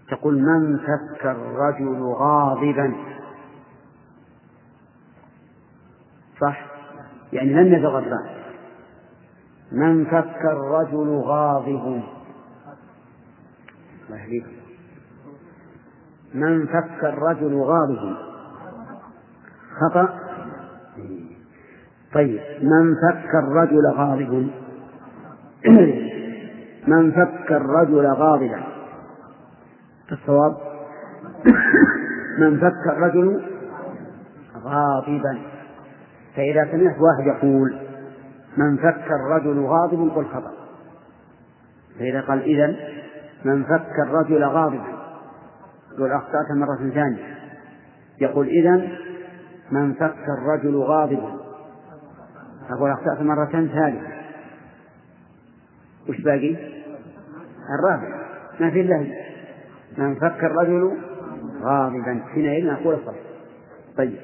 تقول من فك الرجل غاضبا؟ صح؟ يعني لم يزل غضبان من فك الرجل غاضب؟ الله يهديكم من فك الرجل غاضب؟ خطأ؟ طيب من فك الرجل غاضب من فك الرجل غاضبا؟ الصواب؟ من فك الرجل غاضبا. فإذا سمعت واحد يقول من فك الرجل غاضب قل خطأ. فإذا قال إذا من فك الرجل غاضبا؟ يقول أخطأت مرة ثانية. يقول إذا من فك الرجل غاضبا؟ أقول أخطأت مرة ثالثة. وش باقي؟ الرابع. ما في إلا من فك الرجل غاضبا. حينئذ نقول صح طيب.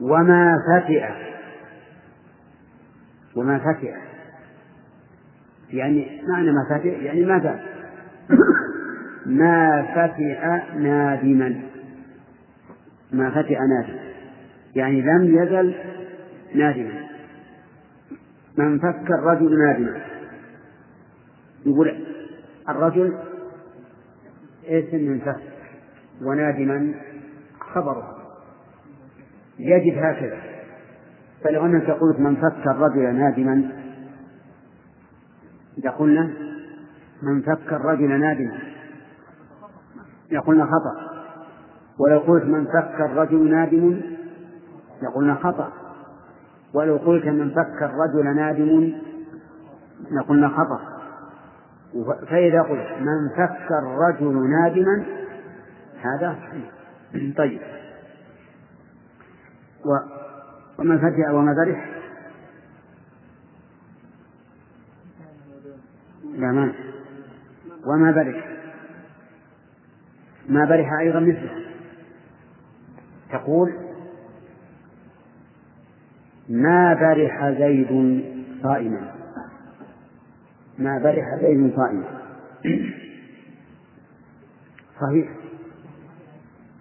وما فتئ وما فتئ يعني معنى ما فتئ يعني ما ما فتئ نادما. ما فتئ نادما. يعني لم يزل نادما. من فك الرجل نادما. يقول الرجل اسم من فك؟ ونادما خبره. يجب هكذا. فلو أنك قلت من فك الرجل نادما لقلنا من فك الرجل نادما. لقلنا خطأ. ولو قلت من فك الرجل نادم لقلنا خطأ. ولو قلت من فك الرجل نادم لقلنا خطأ. فإذا قلت من فك الرجل نادما هذا طيب. ومن فجأ وما برح لا ما وما برح؟ ما برح أيضا مثله. تقول ما برح زيد صائما. ما برح زيد صائما. صحيح.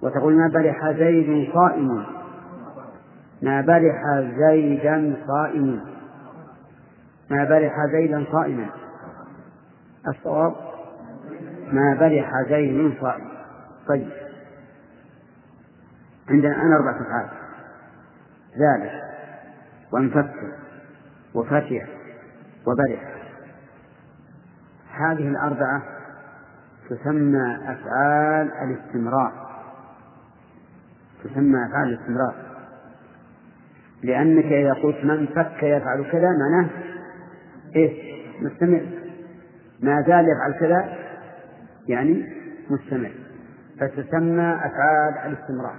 وتقول ما برح زيد صائم ما برح زيدا صائما. ما برح زيدا صائما. الصواب ما برح زيد صائم طيب. عندنا الآن أربعة أفعال. زاد وانفك وفتح وبرح. هذه الأربعة تسمى أفعال الاستمرار. تسمى أفعال الاستمرار. لأنك إذا قلت من فك يفعل كذا معناه إيه مستمر. ما زال يفعل كذا يعني مستمر. فتسمى أفعال الاستمرار.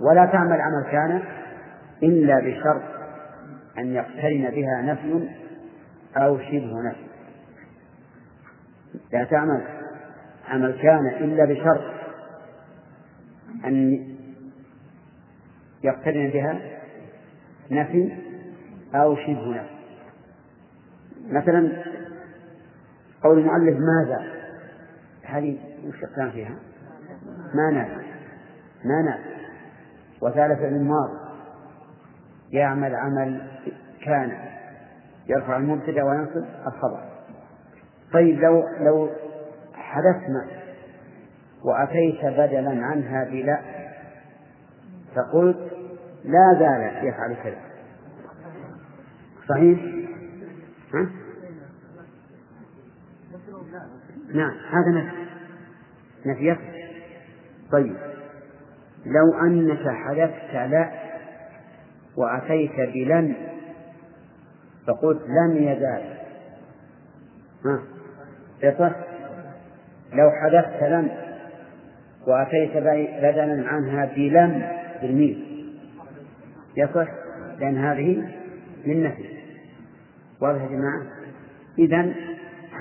ولا تعمل عمل كان إلا بشرط أن يقترن بها نفي أو شبه نفي. لا تعمل. عمل كان إلا بشرط أن يقترن بها نفي أو شبه نفي. مثلا قول المؤلف ماذا؟ هذه وش فيها؟ ما نافع. ما نافع. وثالث الماضي. يعمل عمل كان يرفع المبتدأ وينصب الخبر طيب لو لو حدثنا وأتيت بدلا عنها بلا فقلت لا زال يفعل كذا صحيح؟ ها؟ نعم هذا نفي نفي طيب لو أنك حذفت لا وأتيت بلن. فقلت لن يزال. ها. يصح لو حذفت لن. وأتيت بدلا عنها بلم بالميم يصح لأن هذه من نفي. واضح يا جماعة؟ إذا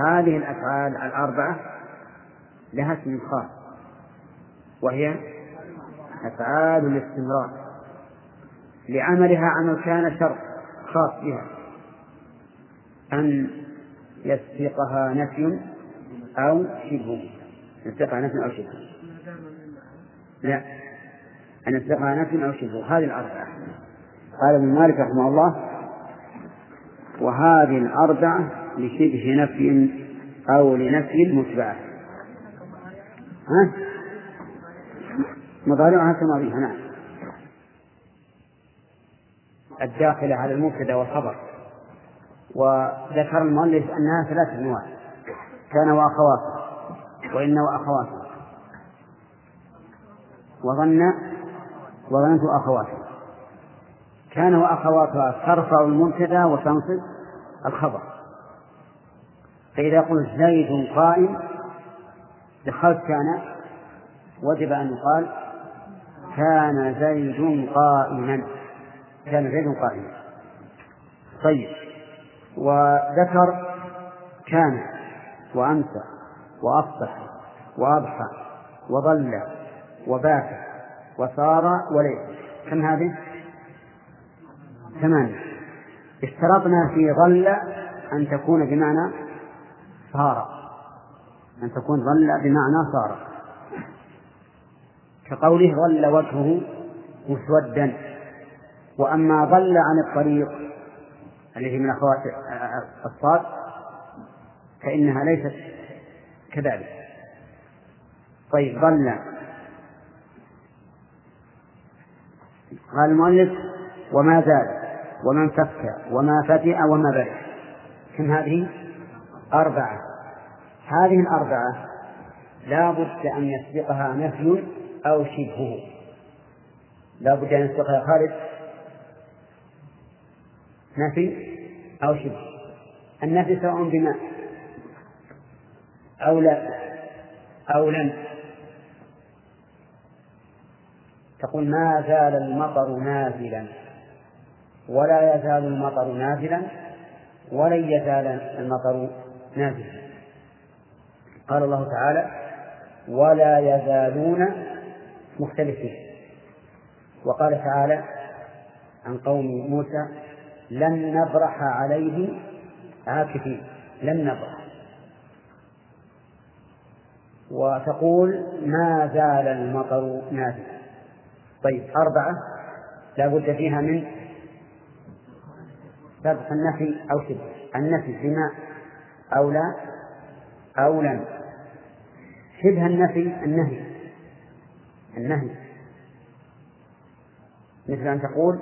هذه الأفعال الأربعة لها اسم خاص وهي أفعال الاستمرار. لعملها عمل كان شرط خاص بها. أن يسبقها نفي أو شبه. يسبقها نفي أو شبه. لا. أن يسبقها نفي أو شبه. هذه الأربعة. قال ابن مالك رحمه الله وهذه الأربعة لشبه نفي أو لنفي متبعة. ها؟ مضارعها كماضيها نعم. الداخلة على المبتدأ والخبر. وذكر المؤلف أنها ثلاثة أنواع كان وأخواته وإن وأخواته. وظن وظننت أخواته. كان وأخواتها ترفع المبتدأ وتنصب الخبر. فإذا قلت زيد قائم دخلت كان وجب أن يقال كان زيد قائما. كان زيد قائما. طيب. وذكر كان وأمسى وأصبح وأضحى وظل وبات وصار وليس. كم هذه؟ ثمانية اشترطنا في ظل أن تكون بمعنى صار. أن تكون ظل بمعنى صار. كقوله ظل وجهه مسودا. وأما ظل عن الطريق التي من أخوات الصاد فإنها ليست كذلك. طيب ظل قال المؤلف وما زال وما انفك وما فتئ وما برئ كم هذه؟ أربعة. هذه الأربعة لا بد أن يسبقها نفي أو شبهه. لا بد أن يسبقها خالد. نفي أو شبه؟ النفي سواء بما أو لا أو لم. تقول ما زال المطر نازلا. ولا يزال المطر نازلا. ولن يزال المطر نازلا. قال الله تعالى ولا يزالون مختلفين. وقال تعالى عن قوم موسى لن نبرح عليه عاكفين لن نبرح. وتقول ما زال المطر نازلا طيب أربعة لا بد فيها من سبق النفي أو شبه النفي بما أو لا أو لم. شبه النفي النهي. النهي. مثل أن تقول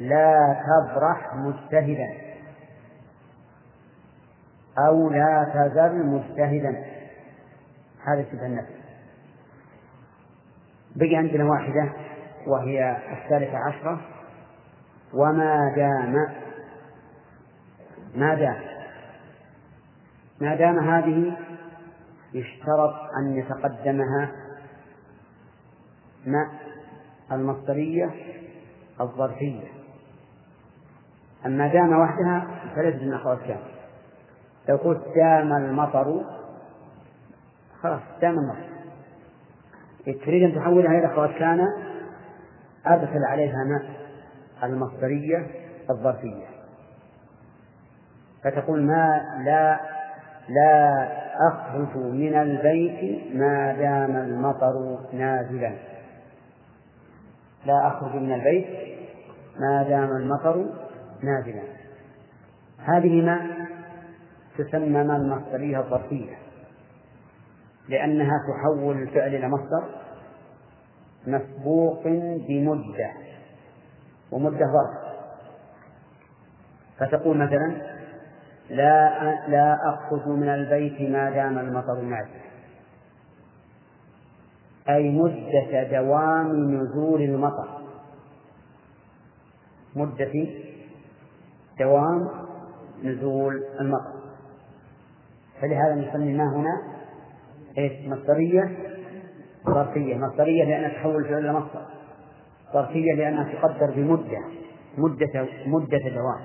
لا تبرح مجتهدا. أو لا تزل مجتهدا. هذا شبه النفي بقي عندنا واحدة وهي الثالثة عشرة. وما دام ما دام ما دام هذه يشترط أن يتقدمها مع المصدرية الظرفية. أما دام وحدها فليست من أخوات كان لو قلت دام المطر خلاص دام المطر. تريد أن تحولها إلى أخوات كان أدخل عليها ماء المصدرية الظرفية. فتقول ما لا لا أخرج من البيت ما دام المطر نازلا. لا أخرج من البيت ما دام المطر نازلا هذه ما تسمى ما المصدرية الظرفية لأنها تحول الفعل إلى مصدر مسبوق بمدة ومدة ظرف. فتقول مثلا لا لا أخرج من البيت ما دام المطر نازلا أي مدة دوام نزول المطر. مدة دوام نزول المطر فلهذا نسمي ما هنا؟ إيش؟ مصدرية؟ ظرفية مصدرية لأنها تحول الفعل إلى مصدر. ظرفية لأنها تقدر بمدة. مدة مدة دوام.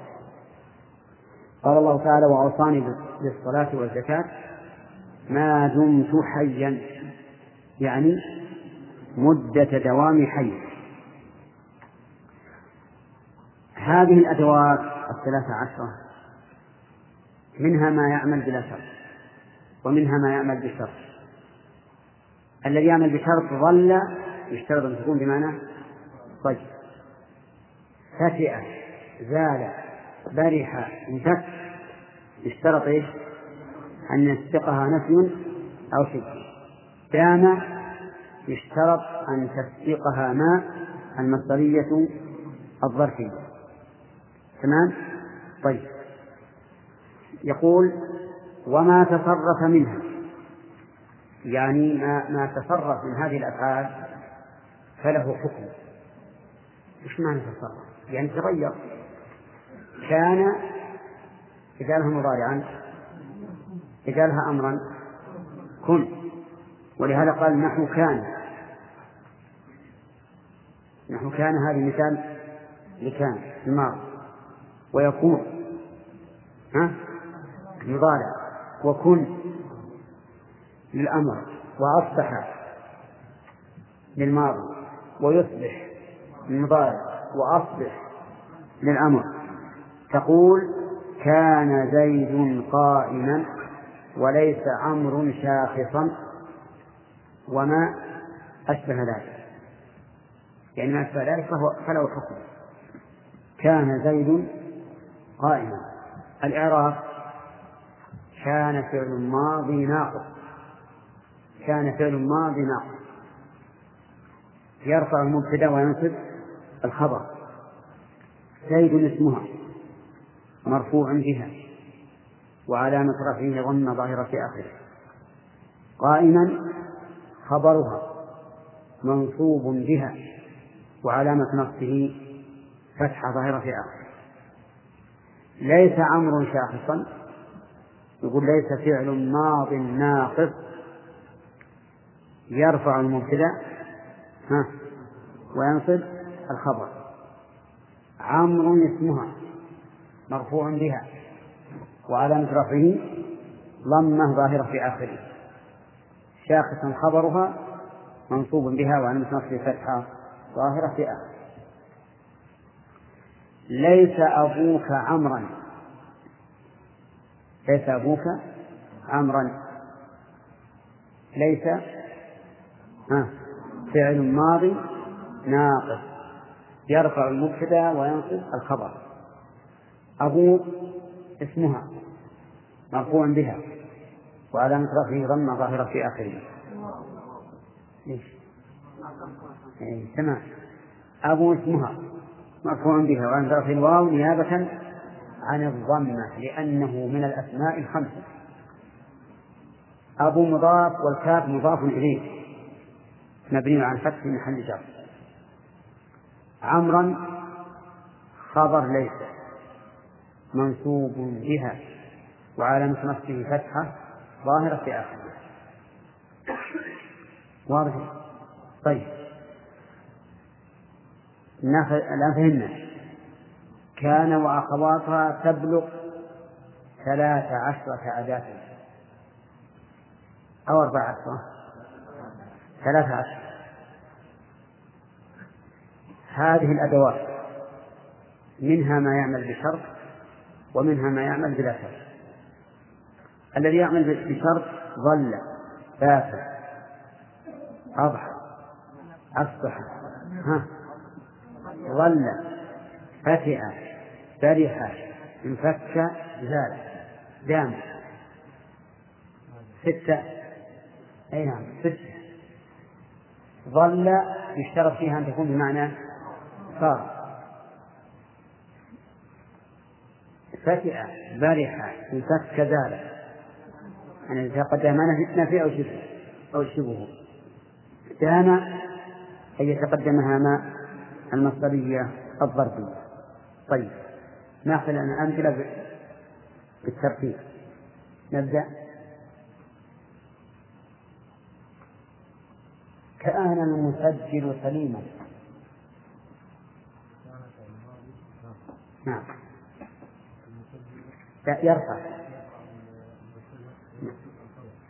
قال الله تعالى وأوصاني بالصلاة والزكاة ما دمت حيا. يعني مدة دوام حي. هذه الأدوات الثلاثة عشرة. منها ما يعمل بلا شرط ومنها ما يعمل بشرط. الذي يعمل بشرط ظل يشترط أن تكون بمعنى ضج فتئ زال برح انفك يشترط إيش؟ أن يسبقها نفي أو شبه دام يشترط أن تسبقها ما المصدرية الظرفية. تمام؟ طيب. يقول وما تصرف منها. يعني ما, ما تصرف من هذه الأفعال فله حكم. وش معنى تصرف؟ يعني تغير. كان إذا مضارعا إذا لها أمرا. كن. ولهذا قال نحو كان. نحو كان هذا مثال لكان الماضي. ويكون ها؟ مضارع. وكن للأمر وأصبح للماضي ويصبح للمضارع وأصبح للأمر. تقول كان زيد قائما وليس عمرو شاخصا. وما أشبه ذلك. يعني ما أشبه ذلك فهو فله حكم. كان زيد قائما. الإعراب كان فعل ماضي ناقص. كان فعل ماضي ناقص. يرفع المبتدا وينصب الخبر. زيد اسمها مرفوع بها وعلامة رفعه ضم ظاهرة آخره. قائما خبرها منصوب بها وعلامة نصبه فتحة ظاهرة آخره. ليس عمرو شاخصا. يقول ليس فعل ماض ناقص. يرفع المبتدأ ها وينصب الخبر. عمرو اسمها مرفوع بها. وعلامة رفعه ضمة ظاهرة في آخره. شاخصا خبرها منصوب بها وعلامة نصبه فتحة ظاهرة في آخره. ليس أبوك عمرا. ليس أبوك عمرا. ليس. ها. فعل ماضي ناقص. يرفع المبتدا وينصب الخبر. أبوك اسمها مرفوع بها. وعلامة رفعه ضمة ظاهرة في آخره. ليش؟ إيه تمام. أبو اسمها. مرفوع بها وعلامة رفعه الواو نيابة عن الضمة لأنه من الأسماء الخمسة. أبو مضاف والكاف مضاف إليه. مبني الفتح في محل جر. عمرا خبر ليس. منصوب بها. وعلامة نصبه فتحة ظاهرة في آخره واضح؟ طيب. الآن فهمنا. كان وأخواتها تبلغ ثلاث عشرة أداة أو أربع عشرة. ثلاث عشرة. هذه الأدوات. منها ما يعمل بشرط ومنها ما يعمل بلا شرط. الذي يعمل بشرط ظل بات أضحى أصبح ها؟ ظل فتئ فرح انفك زال دام. ستة. أي نعم ستة. ظل يشترط فيها أن تكون بمعنى صار. فتئ برح انفك زال يعني يتقدم نفي أو شبه. أو شبهه. دام أن يتقدمها ما المصدرية الظرفية طيب ناخذ الآن أمثلة بالترتيب. نبدأ. كأن المسجل سليما. نعم. يرفع.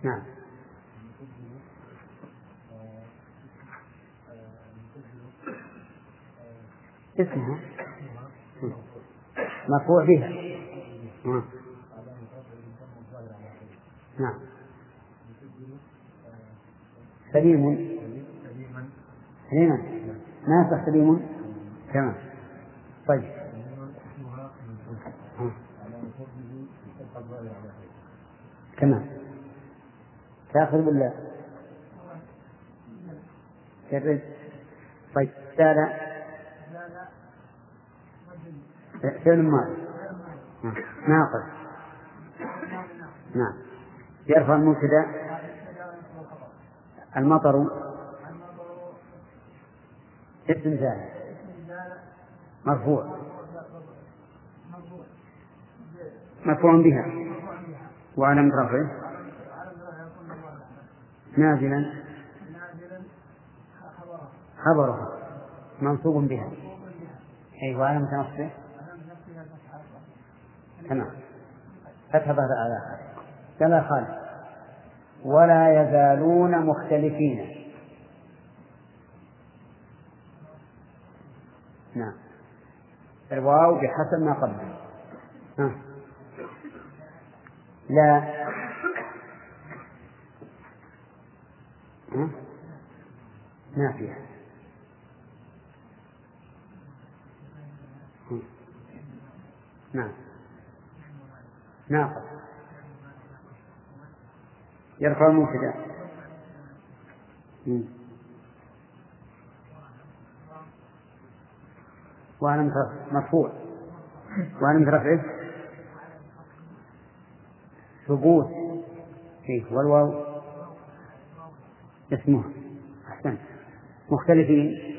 نعم. اسمها مرفوع بها. آه. نعم. سليم. سليما ما يصح سليم؟ تمام. طيب. تمام. تاخذ جرد طيب. سال فعل ماضي. ناقص. نعم. يرفع المبتدا. المطر. اسم زاد مرفوع. مرفوع بها. وعلم رفعه. نازلا. خبرها منصوب بها. أي وعلم نصبه تمام فتح ظهر على كما قال ولا يزالون مختلفين. نعم. الواو بحسب ما قبله ها. لا. ها؟ نافية نعم. ناقص. يرفع المبتدا وعلم مرفوع. وعلم رفعه ثبوت. فيه والواو. اسمه. أحسنت. مختلفين.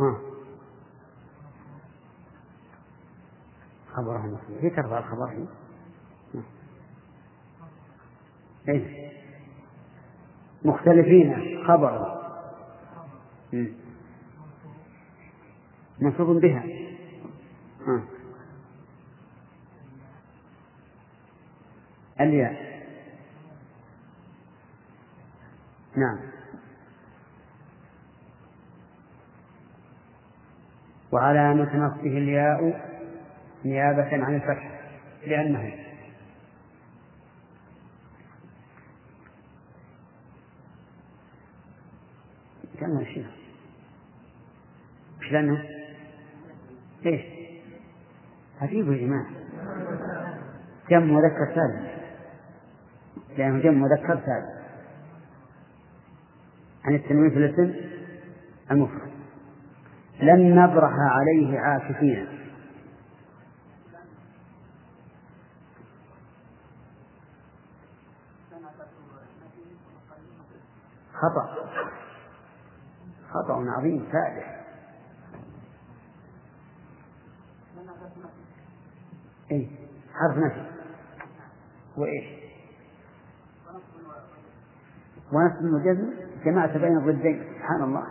ها. خبرهم هي ترفع الخبر إيه. مختلفين خبر. منصوب بها. ها. الياء. نعم. وعلامة نصبه الياء. نيابة عن الفتح لأنه كم الشيخ مش لأنه؟ إيش؟ عجيب يا جماعة. جمع مذكر سالم لأنه جمع مذكر سالم عن التنوين في الاسم المفرد. لن نبرح عليه عاكفين. خطأ. خطأ عظيم فادح. إيه حرف نفي. وإيش؟ ونفس المجزم جمعت بين الضدين سبحان الله.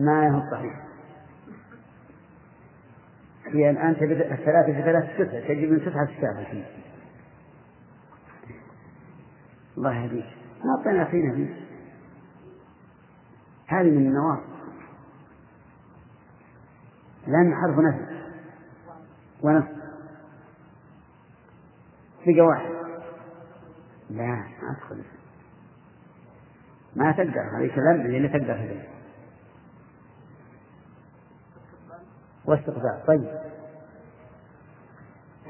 ما هو صحيح. هي الآن الثلاثة في ثلاثة تسعة تجيب من تسعة تسعة الله يهديك. أعطينا فينا فيه هذه من النواصب. لأن حرف نفي ونفس. بقى واحد لا ما تدخل ما تقدر. هذه كلام اللي تقدر هذه واستقبال. طيب.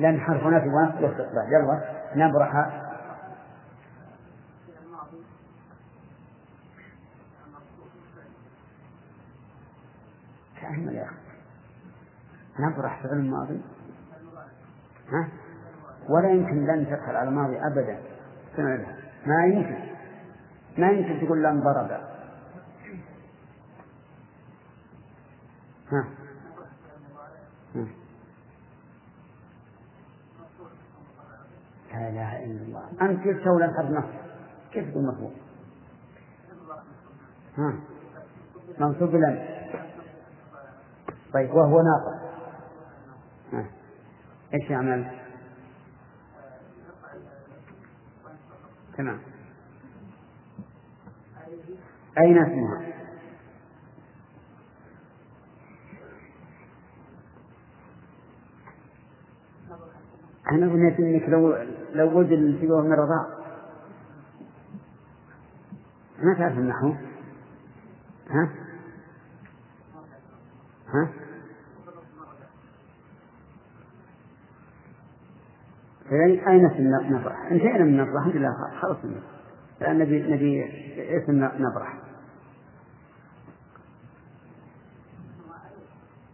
لأن حرف نفي ونفس واستقبال. يلا. نبرح تأمل يا أخي نبرح فعل الماضي؟ ها؟ ولا يمكن لن تدخل على الماضي أبدا. ما يمكن. ما يمكن تقول لن ضرب ها؟ لا إله إلا الله. أنت كيف تسوي الحرف نص كيف تقول مرفوع ها؟ منصوب لن طيب وهو ناقص. إيش يعمل؟ تمام أين اسمها؟ أنا بنيت إنك لو لو وجد الانتباه من الرضاع ما تعرف النحو ها؟ ها؟ إذا أين النبرح؟ انتهينا من النبرح الحمد لله خلص منه الآن نبي نبي اسم نبرح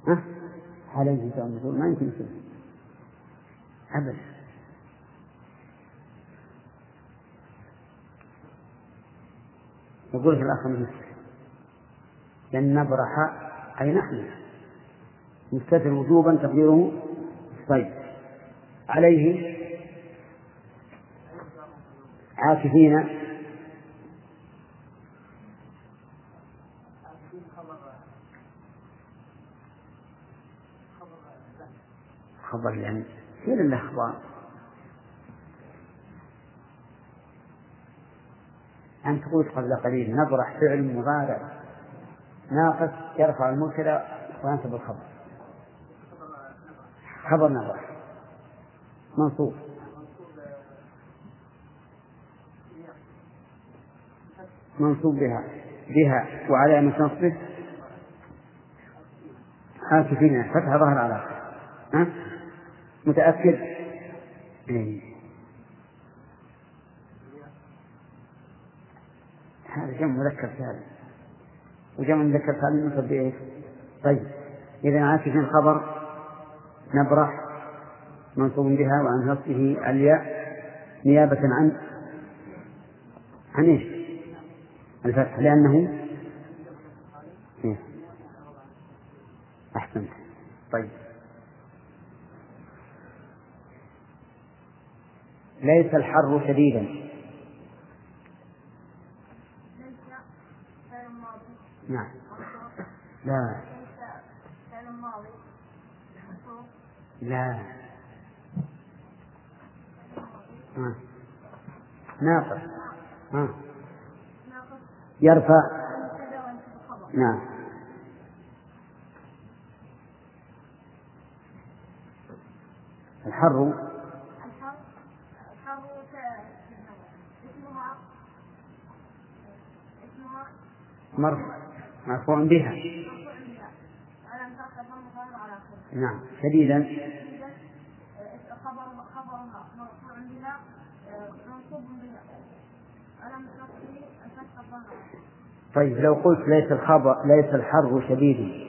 ها؟ عليه الصلاة ما يمكن يصير. أبدا يقول في الآخر مثل لأن نبرح أي نحن. مستتر وجوبا تقديره طيب. عليه عاكفين. خبر يعني فين الأخبار أنت قلت قبل قليل نبرح فعل مضارع. ناقص يرفع المبتدأ وينصب الخبر خبر نبرح. منصوب. منصوب بها بها وعلامة نصبه عاكفين فتح ظهر على ها متأكد إيه. هذا جمع مذكر سالم وجمع مذكر سالم ينصب بإيش؟ طيب إذا عاكفين خبر نبرح منصوب بها وعن نصبه الياء نيابة عن عن إيش؟ الفتح لأنه إيه؟ أحسنت طيب ليس الحر شديدا نعم لا لا. ناقص آه. يرفع. نعم. الحر. مرفوع مرفوع بها. نعم. شديدا خبر خبرها مرفوع بها منصوب بها طيب لو قلت ليس الخبر ليس الحر شديد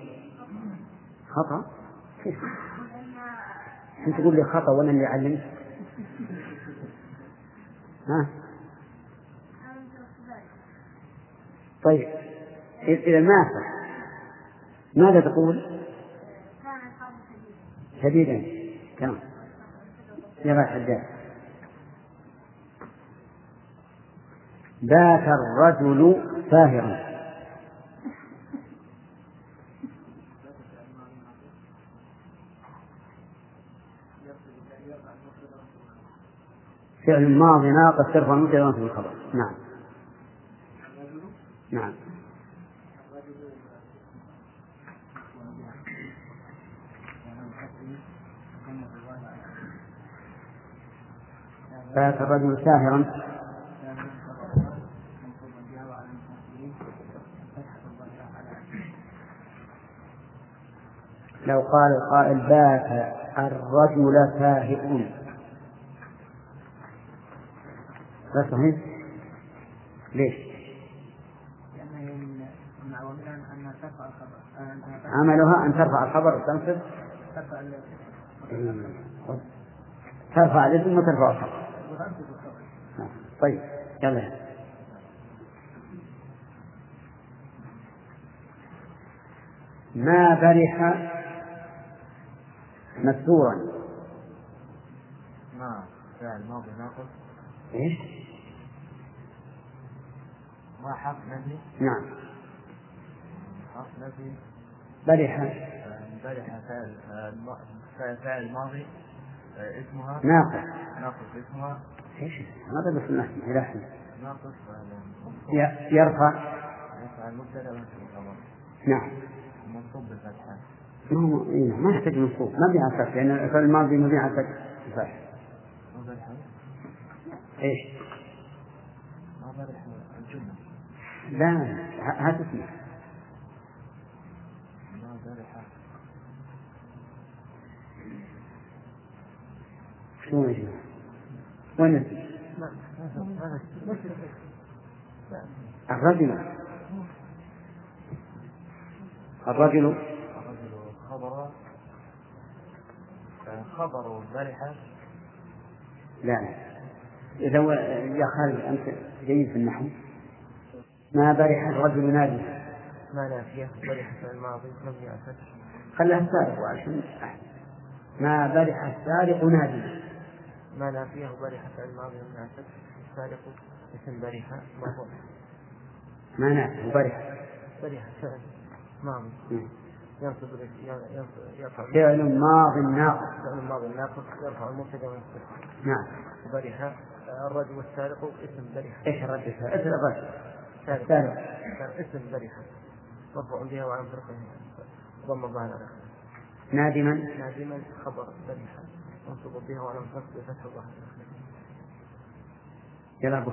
خطأ كيف؟ أنت تقول لي خطأ وأنا اللي علمت ها؟ طيب إذا ما ماذا تقول؟ شديدا تمام يا حداد بات الرجل ساهرا فعل ماضي ناقص ترفع المبتدا في الخبر. نعم. نعم. بات الرجل ساهرا لو قال القائل بات الرجل ساهئ لا صحيح؟ ليش؟ عملها أن ترفع الخبر وتنصب ترفع الاسم وترفع الخبر طيب يلا ما برح مكسورا نعم فعل ماضي ناقص؟ إيش؟ ما حرف نفي نعم. حرف نفي برح برح فعل فعل ماضي اسمها؟ ناقص. ناقص اسمها. إيش؟ هذا بس النحو إلى ناقص يرفع. يرفع المبتدا نعم. منصوب بالفتحة. إيه ما يحتاج منصوب ما فيها فتح لأن الفعل الماضي ما فيها فتح الفتح إيش؟ لا هات اسمه شلون يا جماعة؟ وين؟ الرجل الرجل خبر خبر برحة لا لا. إذا هو يا خالد أنت جيد في النحو. ما برح الرجل نادما ما نافية برحة في الماضي مبني على الفتح خلها السارق عشان ما برح السارق نادما ما نافية برحة في الماضي مبني على الفتح السارق اسم برحة مرفوع ما نافع برح برحة فعل ماضي مم. ينصب يرفع فعل ماض ناقص. فعل الماضي الناقص يرفع المبتدا وينصب نعم. برحة الرجل والسارق اسم برحة إيش الرد إيش الرد سارق. السارق. اسم برحة مرفوع بها وعن فرقه ضم الظاهر على. نادما. نادما خبر برحة منصوب بها وعلى فرقه بفتح الظاهر. يلا أبو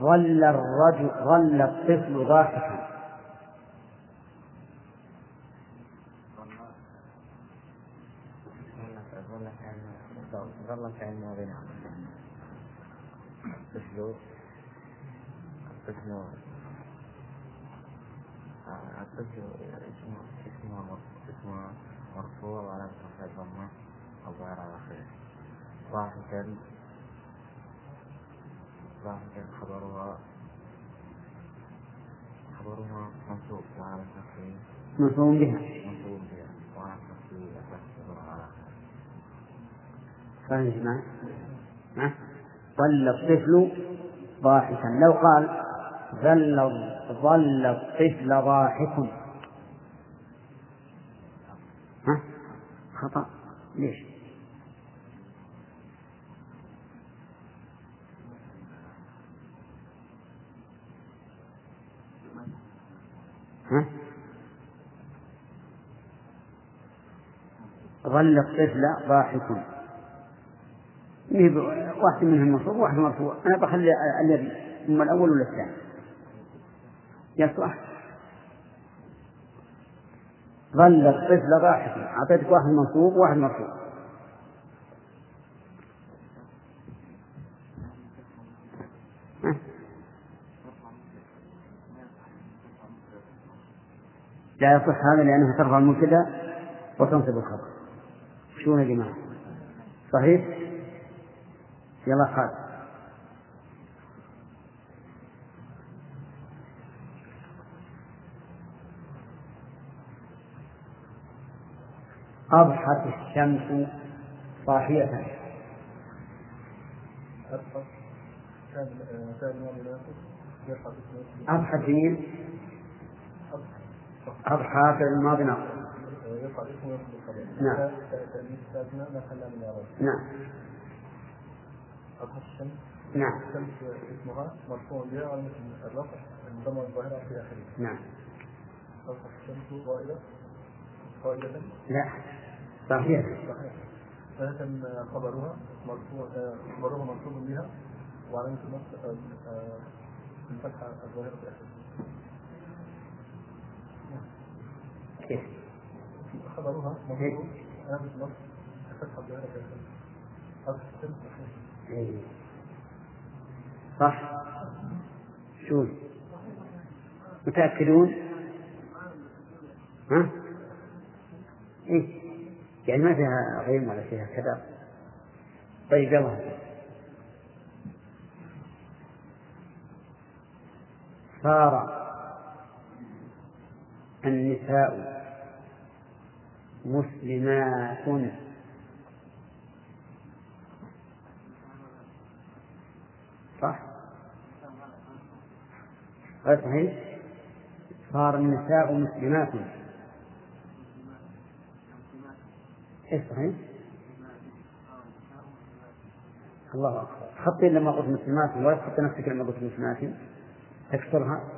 ظل الرجل ظل الطفل ضاحكا. ظل فعل ماضي نعم الطفل الطفل الطفل اسمه مرفوع وعلى رفع الضمة الظاهر على آخره ضاحكا. خبرها خبرها منصوب رفعه منصوب بها. منصوب بها. وعلى الظاهر على فاهم يا جماعة؟ ظل الطفل ضاحكا. لو قال ظل ظل الطفل ضاحك ها؟ خطأ. ليش؟ ظل الطفل ضاحك إيه واحد منهم منصوب وواحد مرفوع. أنا بخلي الذي ثم الأول ولا الثاني؟ يصلح ظل الطفل ضاحكا. أعطيتك واحد منصوب وواحد مرفوع؟ لا يصح هذا لأنه ترفع المبتدأ وتنصب الخبر شو يا جماعة؟ صحيح؟ يلا خالد أضحت الشمس صاحية. أضحت جميل أضحى في الماضي ناقص. نعم. نعم. الشمس نعم. اسمها مرفوع بها على مثل الرفع الضمة الظاهرة في آخره نعم. أضحى الشمس قائلة قائلة لا. صحيح. صحيح ثلاثا خبرها مرفوع خبرها منصوب بها وعلامة النصب الفتحة الظاهرة في آخره كيف؟ خبرها صحيح. إيه. صح. شو؟ متأكدون؟ ها؟ إيه. يعني ما فيها غيم ولا فيها كذا. طيب يلا. صار النساء مسلمات. صح؟ غير صحيح؟ صار النساء مسلمات. صحيح؟ الله أكبر. خطين لما قلت مسلمات. ولا تحط نفسك لما قلت مسلمات. تكسرها.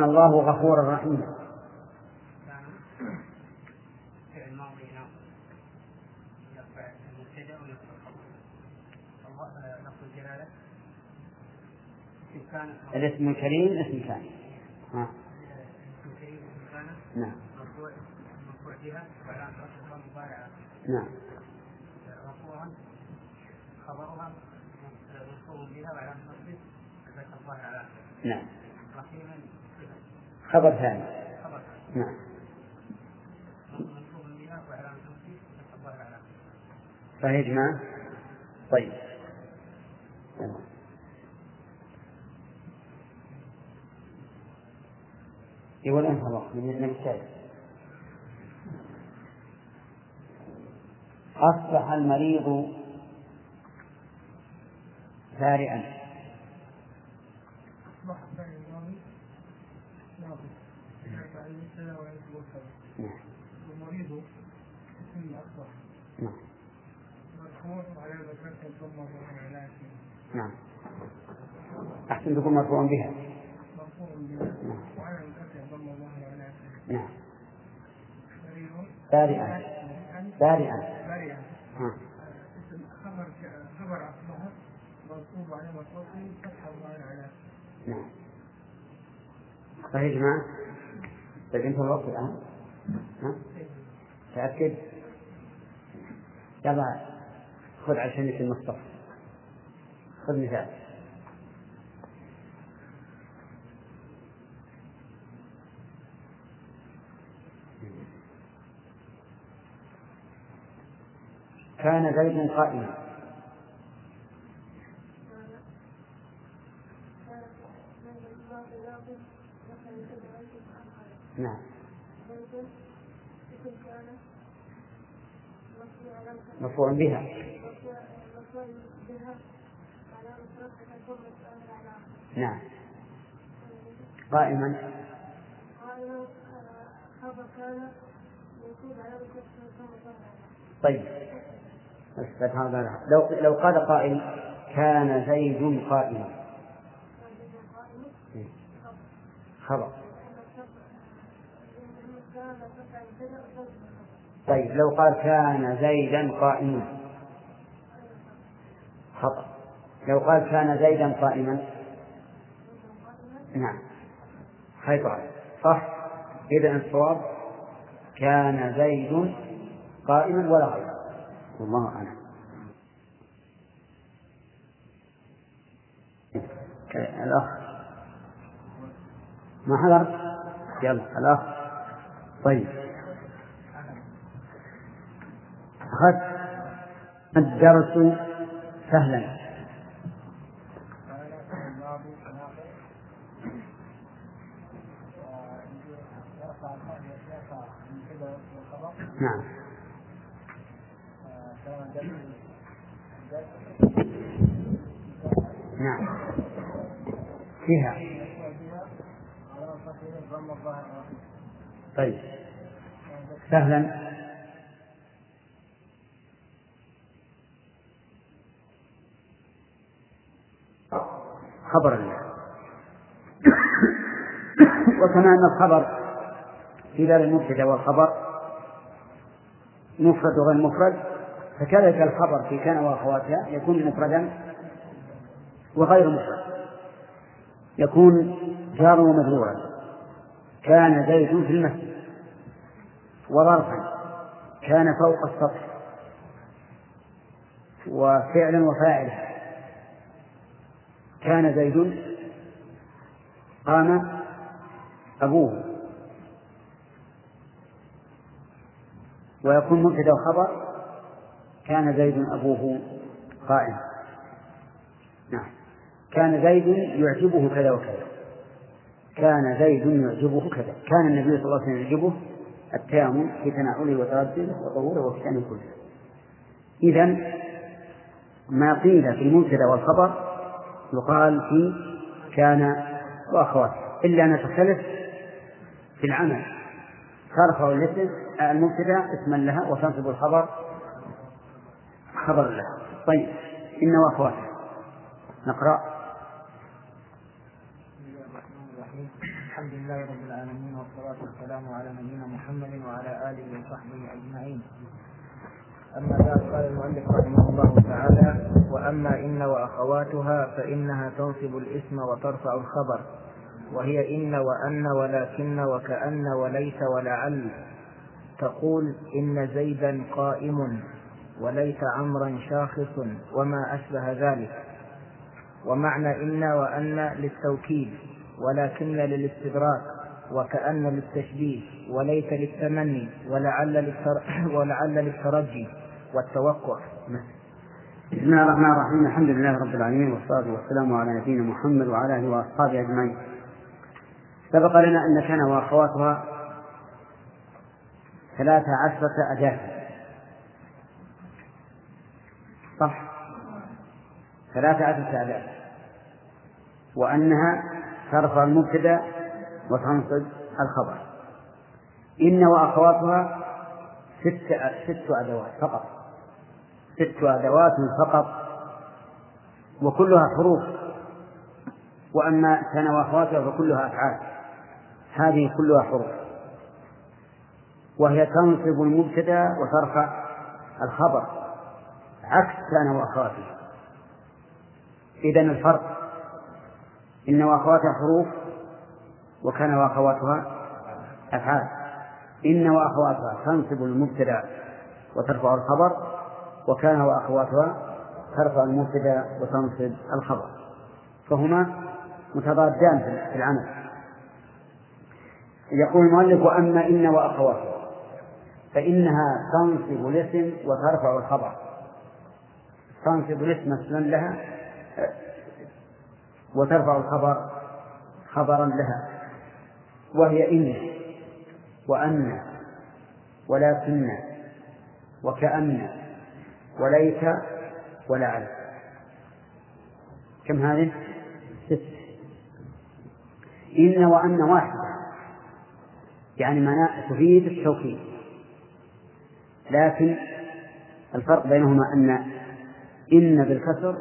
الجلاله اسم كان الاسم الكريم اسم كان ها. نعم. نعم. خبرها بها وعلامة رفعه الفتح الظاهر على نعم. رحيما خبر ثاني نعم. صحيح جماعة طيب. تمام. يقول انت الله من الشارع أصبح المريض سارعا أصبح فعل الماضي ناقص نعم ومريض اسم أصبح نعم مرفوع على ذكرته الضمة وعلى آخره نعم. أحسن تكون مرفوعا بها. مرفوع بها. نعم. وعلى ذكرته الضمة وعلى آخره نعم. بارئا ها. اسم خبر خبر أصبح منصوب على مصروفه فتح الظاهر على نعم. صحيح يا جماعة؟ طيب انت الوقت الآن. ها؟ تأكد؟ يلا خذ عشان في المصطفى. خذ مثال. كان زيد قائما. نعم. مفعول بها. نعم. قائما. طيب. بس هذا. لو لو قال قائل كان زيد قائما. خبر. طيب لو قال كان زيدا قائما. خطأ. لو قال كان زيدا قائما. نعم. خيط صح؟ إذا الصواب كان زيد قائما ولا غير. والله أعلم. الأخ. ما حضر يلا الأخ. طيب. أخذت الدرس سهلا. نعم. نعم. فيها. طيب. سهلا. خبر الله. وكما أن الخبر في باب المبتدأ والخبر مفرد وغير مفرد فكذلك الخبر في كان وأخواتها يكون مفردا وغير مفرد. يكون جارا ومجرورا. كان زيد في المسجد وظرفا. كان فوق السطح. وفعلا وفاعلا. كان زيد قام أبوه. ويكون مبتدا وخبر كان زيد أبوه قائما نعم. كان زيد يعجبه كذا وكذا. كان زيد يعجبه كذا. كان النبي صلى الله عليه وسلم يعجبه التيامن في تناوله وتردده وطهوره وفي كله. إذا ما قيل في المبتدأ والخبر يقال في كان وأخواته إلا أن تختلف في العمل. ترفع الاسم المبتدأ اسما لها وتنصب الخبر خبر لها. طيب إن وأخواته نقرأ. الحمد لله رب العالمين والصلاة والسلام على نبينا محمد وعلى آله وصحبه أجمعين. أما بعد قال المؤلف رحمه الله تعالى وأما إن وأخواتها فإنها تنصب الاسم وترفع الخبر. وهي إن وأن ولكن وكأن وليت ولعل. تقول إن زيدا قائم وليت عمرا شاخص وما أشبه ذلك. ومعنى إن وأن للتوكيد ولكن للاستدراك وكأن للتشبيه وليت للتمني. ولعل للترجي. والتوقع. بسم الله الرحمن الرحيم. الحمد لله رب العالمين والصلاة والسلام على نبينا محمد وعلى آله وأصحابه أجمعين. سبق لنا أن كان وأخواتها ثلاث عشرة أداة صح. ثلاث عشرة أداة وأنها ترفع المبتدأ وتنصب الخبر. إن وأخواتها ست ست أدوات فقط. ست أدوات فقط وكلها حروف وأما كان وأخواتها فكلها أفعال. هذه كلها حروف. وهي تنصب المبتدأ وترفع الخبر. عكس كان وأخواتها. إذا الفرق إن وأخواتها حروف وكان وأخواتها أفعال. إن وأخواتها تنصب المبتدأ وترفع الخبر وكان وأخواتها ترفع المبتدأ وتنصب الخبر. فهما متضادان في العمل. يقول المؤلف وأما إن وأخواتها فإنها تنصب الاسم وترفع الخبر. تنصب الاسم اسما لها وترفع الخبر خبرا لها. وهي إن وأن ولكن وكأن. وليت ولعل كم هذه؟ ست. إن وأن واحدة. يعني معناه تفيد التوكيد. لكن الفرق بينهما أن إن بالكسر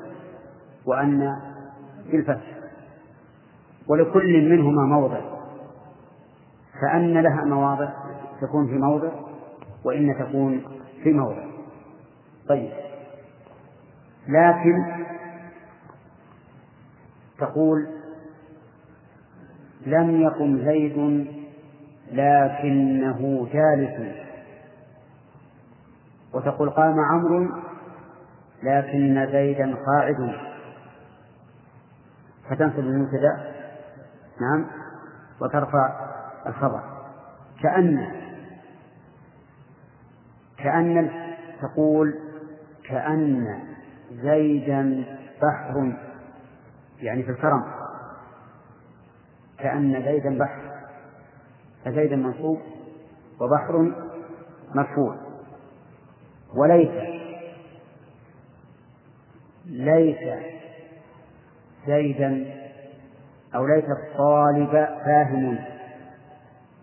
وأن بالفتح. ولكل منهما موضع. فأن لها مواضع تكون في موضع وإن تكون في موضع. طيب. لكن تقول لم يقم زيد لكنه جالس. وتقول قام عمرو لكن زيدا قاعد. فتنصب المبتدأ نعم. وترفع الخبر. كأن كأن تقول كأن زيدا بحر يعني في الكرم. كأن زيدا بحر. فزيدا منصوب وبحر مرفوع. وليس ليس زيدا أو ليس الطالب فاهم.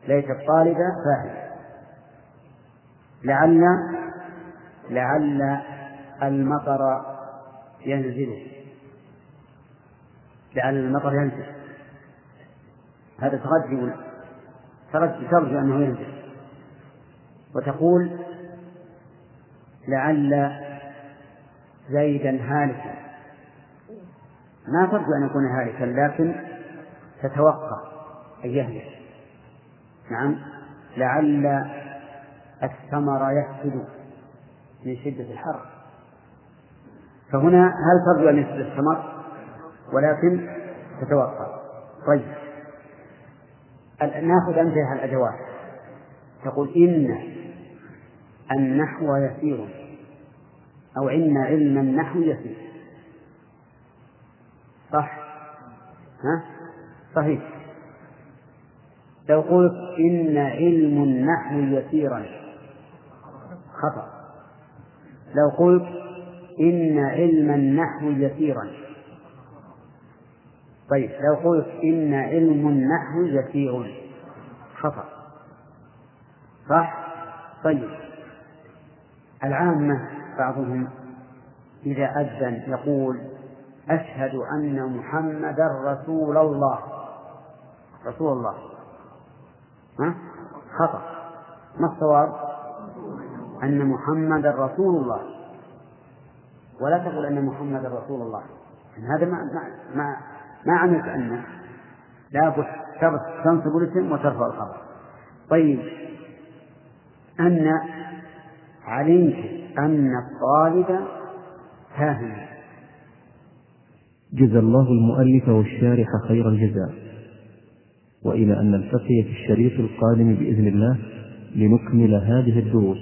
ليس الطالب فاهم. لعل لعل المطر ينزل. لعل المطر ينزل. هذا ترجي ترجي ترجو أنه ينزل. وتقول لعل زيدا هالكا. ما ترجو أن يكون هالكا لكن تتوقع أن يهلك. نعم. لعل الثمر يفسد من شدة الحر. فهنا هل ترجو أن الثمر؟ ولكن تتوقع. طيب. ناخذ أمثلة الأدوات. تقول إن النحو يسير أو إن علم النحو يسير. صح؟ ها؟ صحيح. لو قلت إن علم النحو يسيرا. خطأ. لو قلت إن علم النحو يسيرا. طيب لو قلت إن علم النحو يسير. خطأ. صح؟ طيب. العامة بعضهم إذا أذن يقول أشهد أن محمدا رسول الله. رسول الله. ها؟ خطأ. ما الصواب؟ أن محمدا رسول الله. ولا تقول أن محمدا رسول الله. هذا ما ما ما, ما عملت أنه لابد تنصب الاسم وترفع الخبر طيب أن علمت أن الطالب فاهم جزى الله المؤلف والشارح خير الجزاء. وإلى أن نلتقي في الشريط القادم بإذن الله لنكمل هذه الدروس.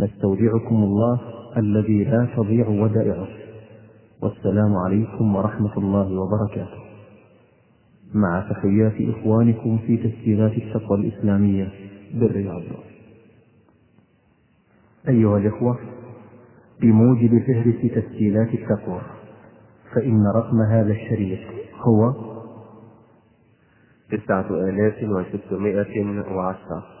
نستودعكم الله الذي لا تضيع ودائعه. والسلام عليكم ورحمة الله وبركاته. مع تحيات إخوانكم في تسجيلات التقوى الإسلامية بالرياض. أيها الإخوة بموجب فهرس تسجيلات التقوى فإن رقم هذا الشريط هو تسعة آلاف وستمائة وعشرة.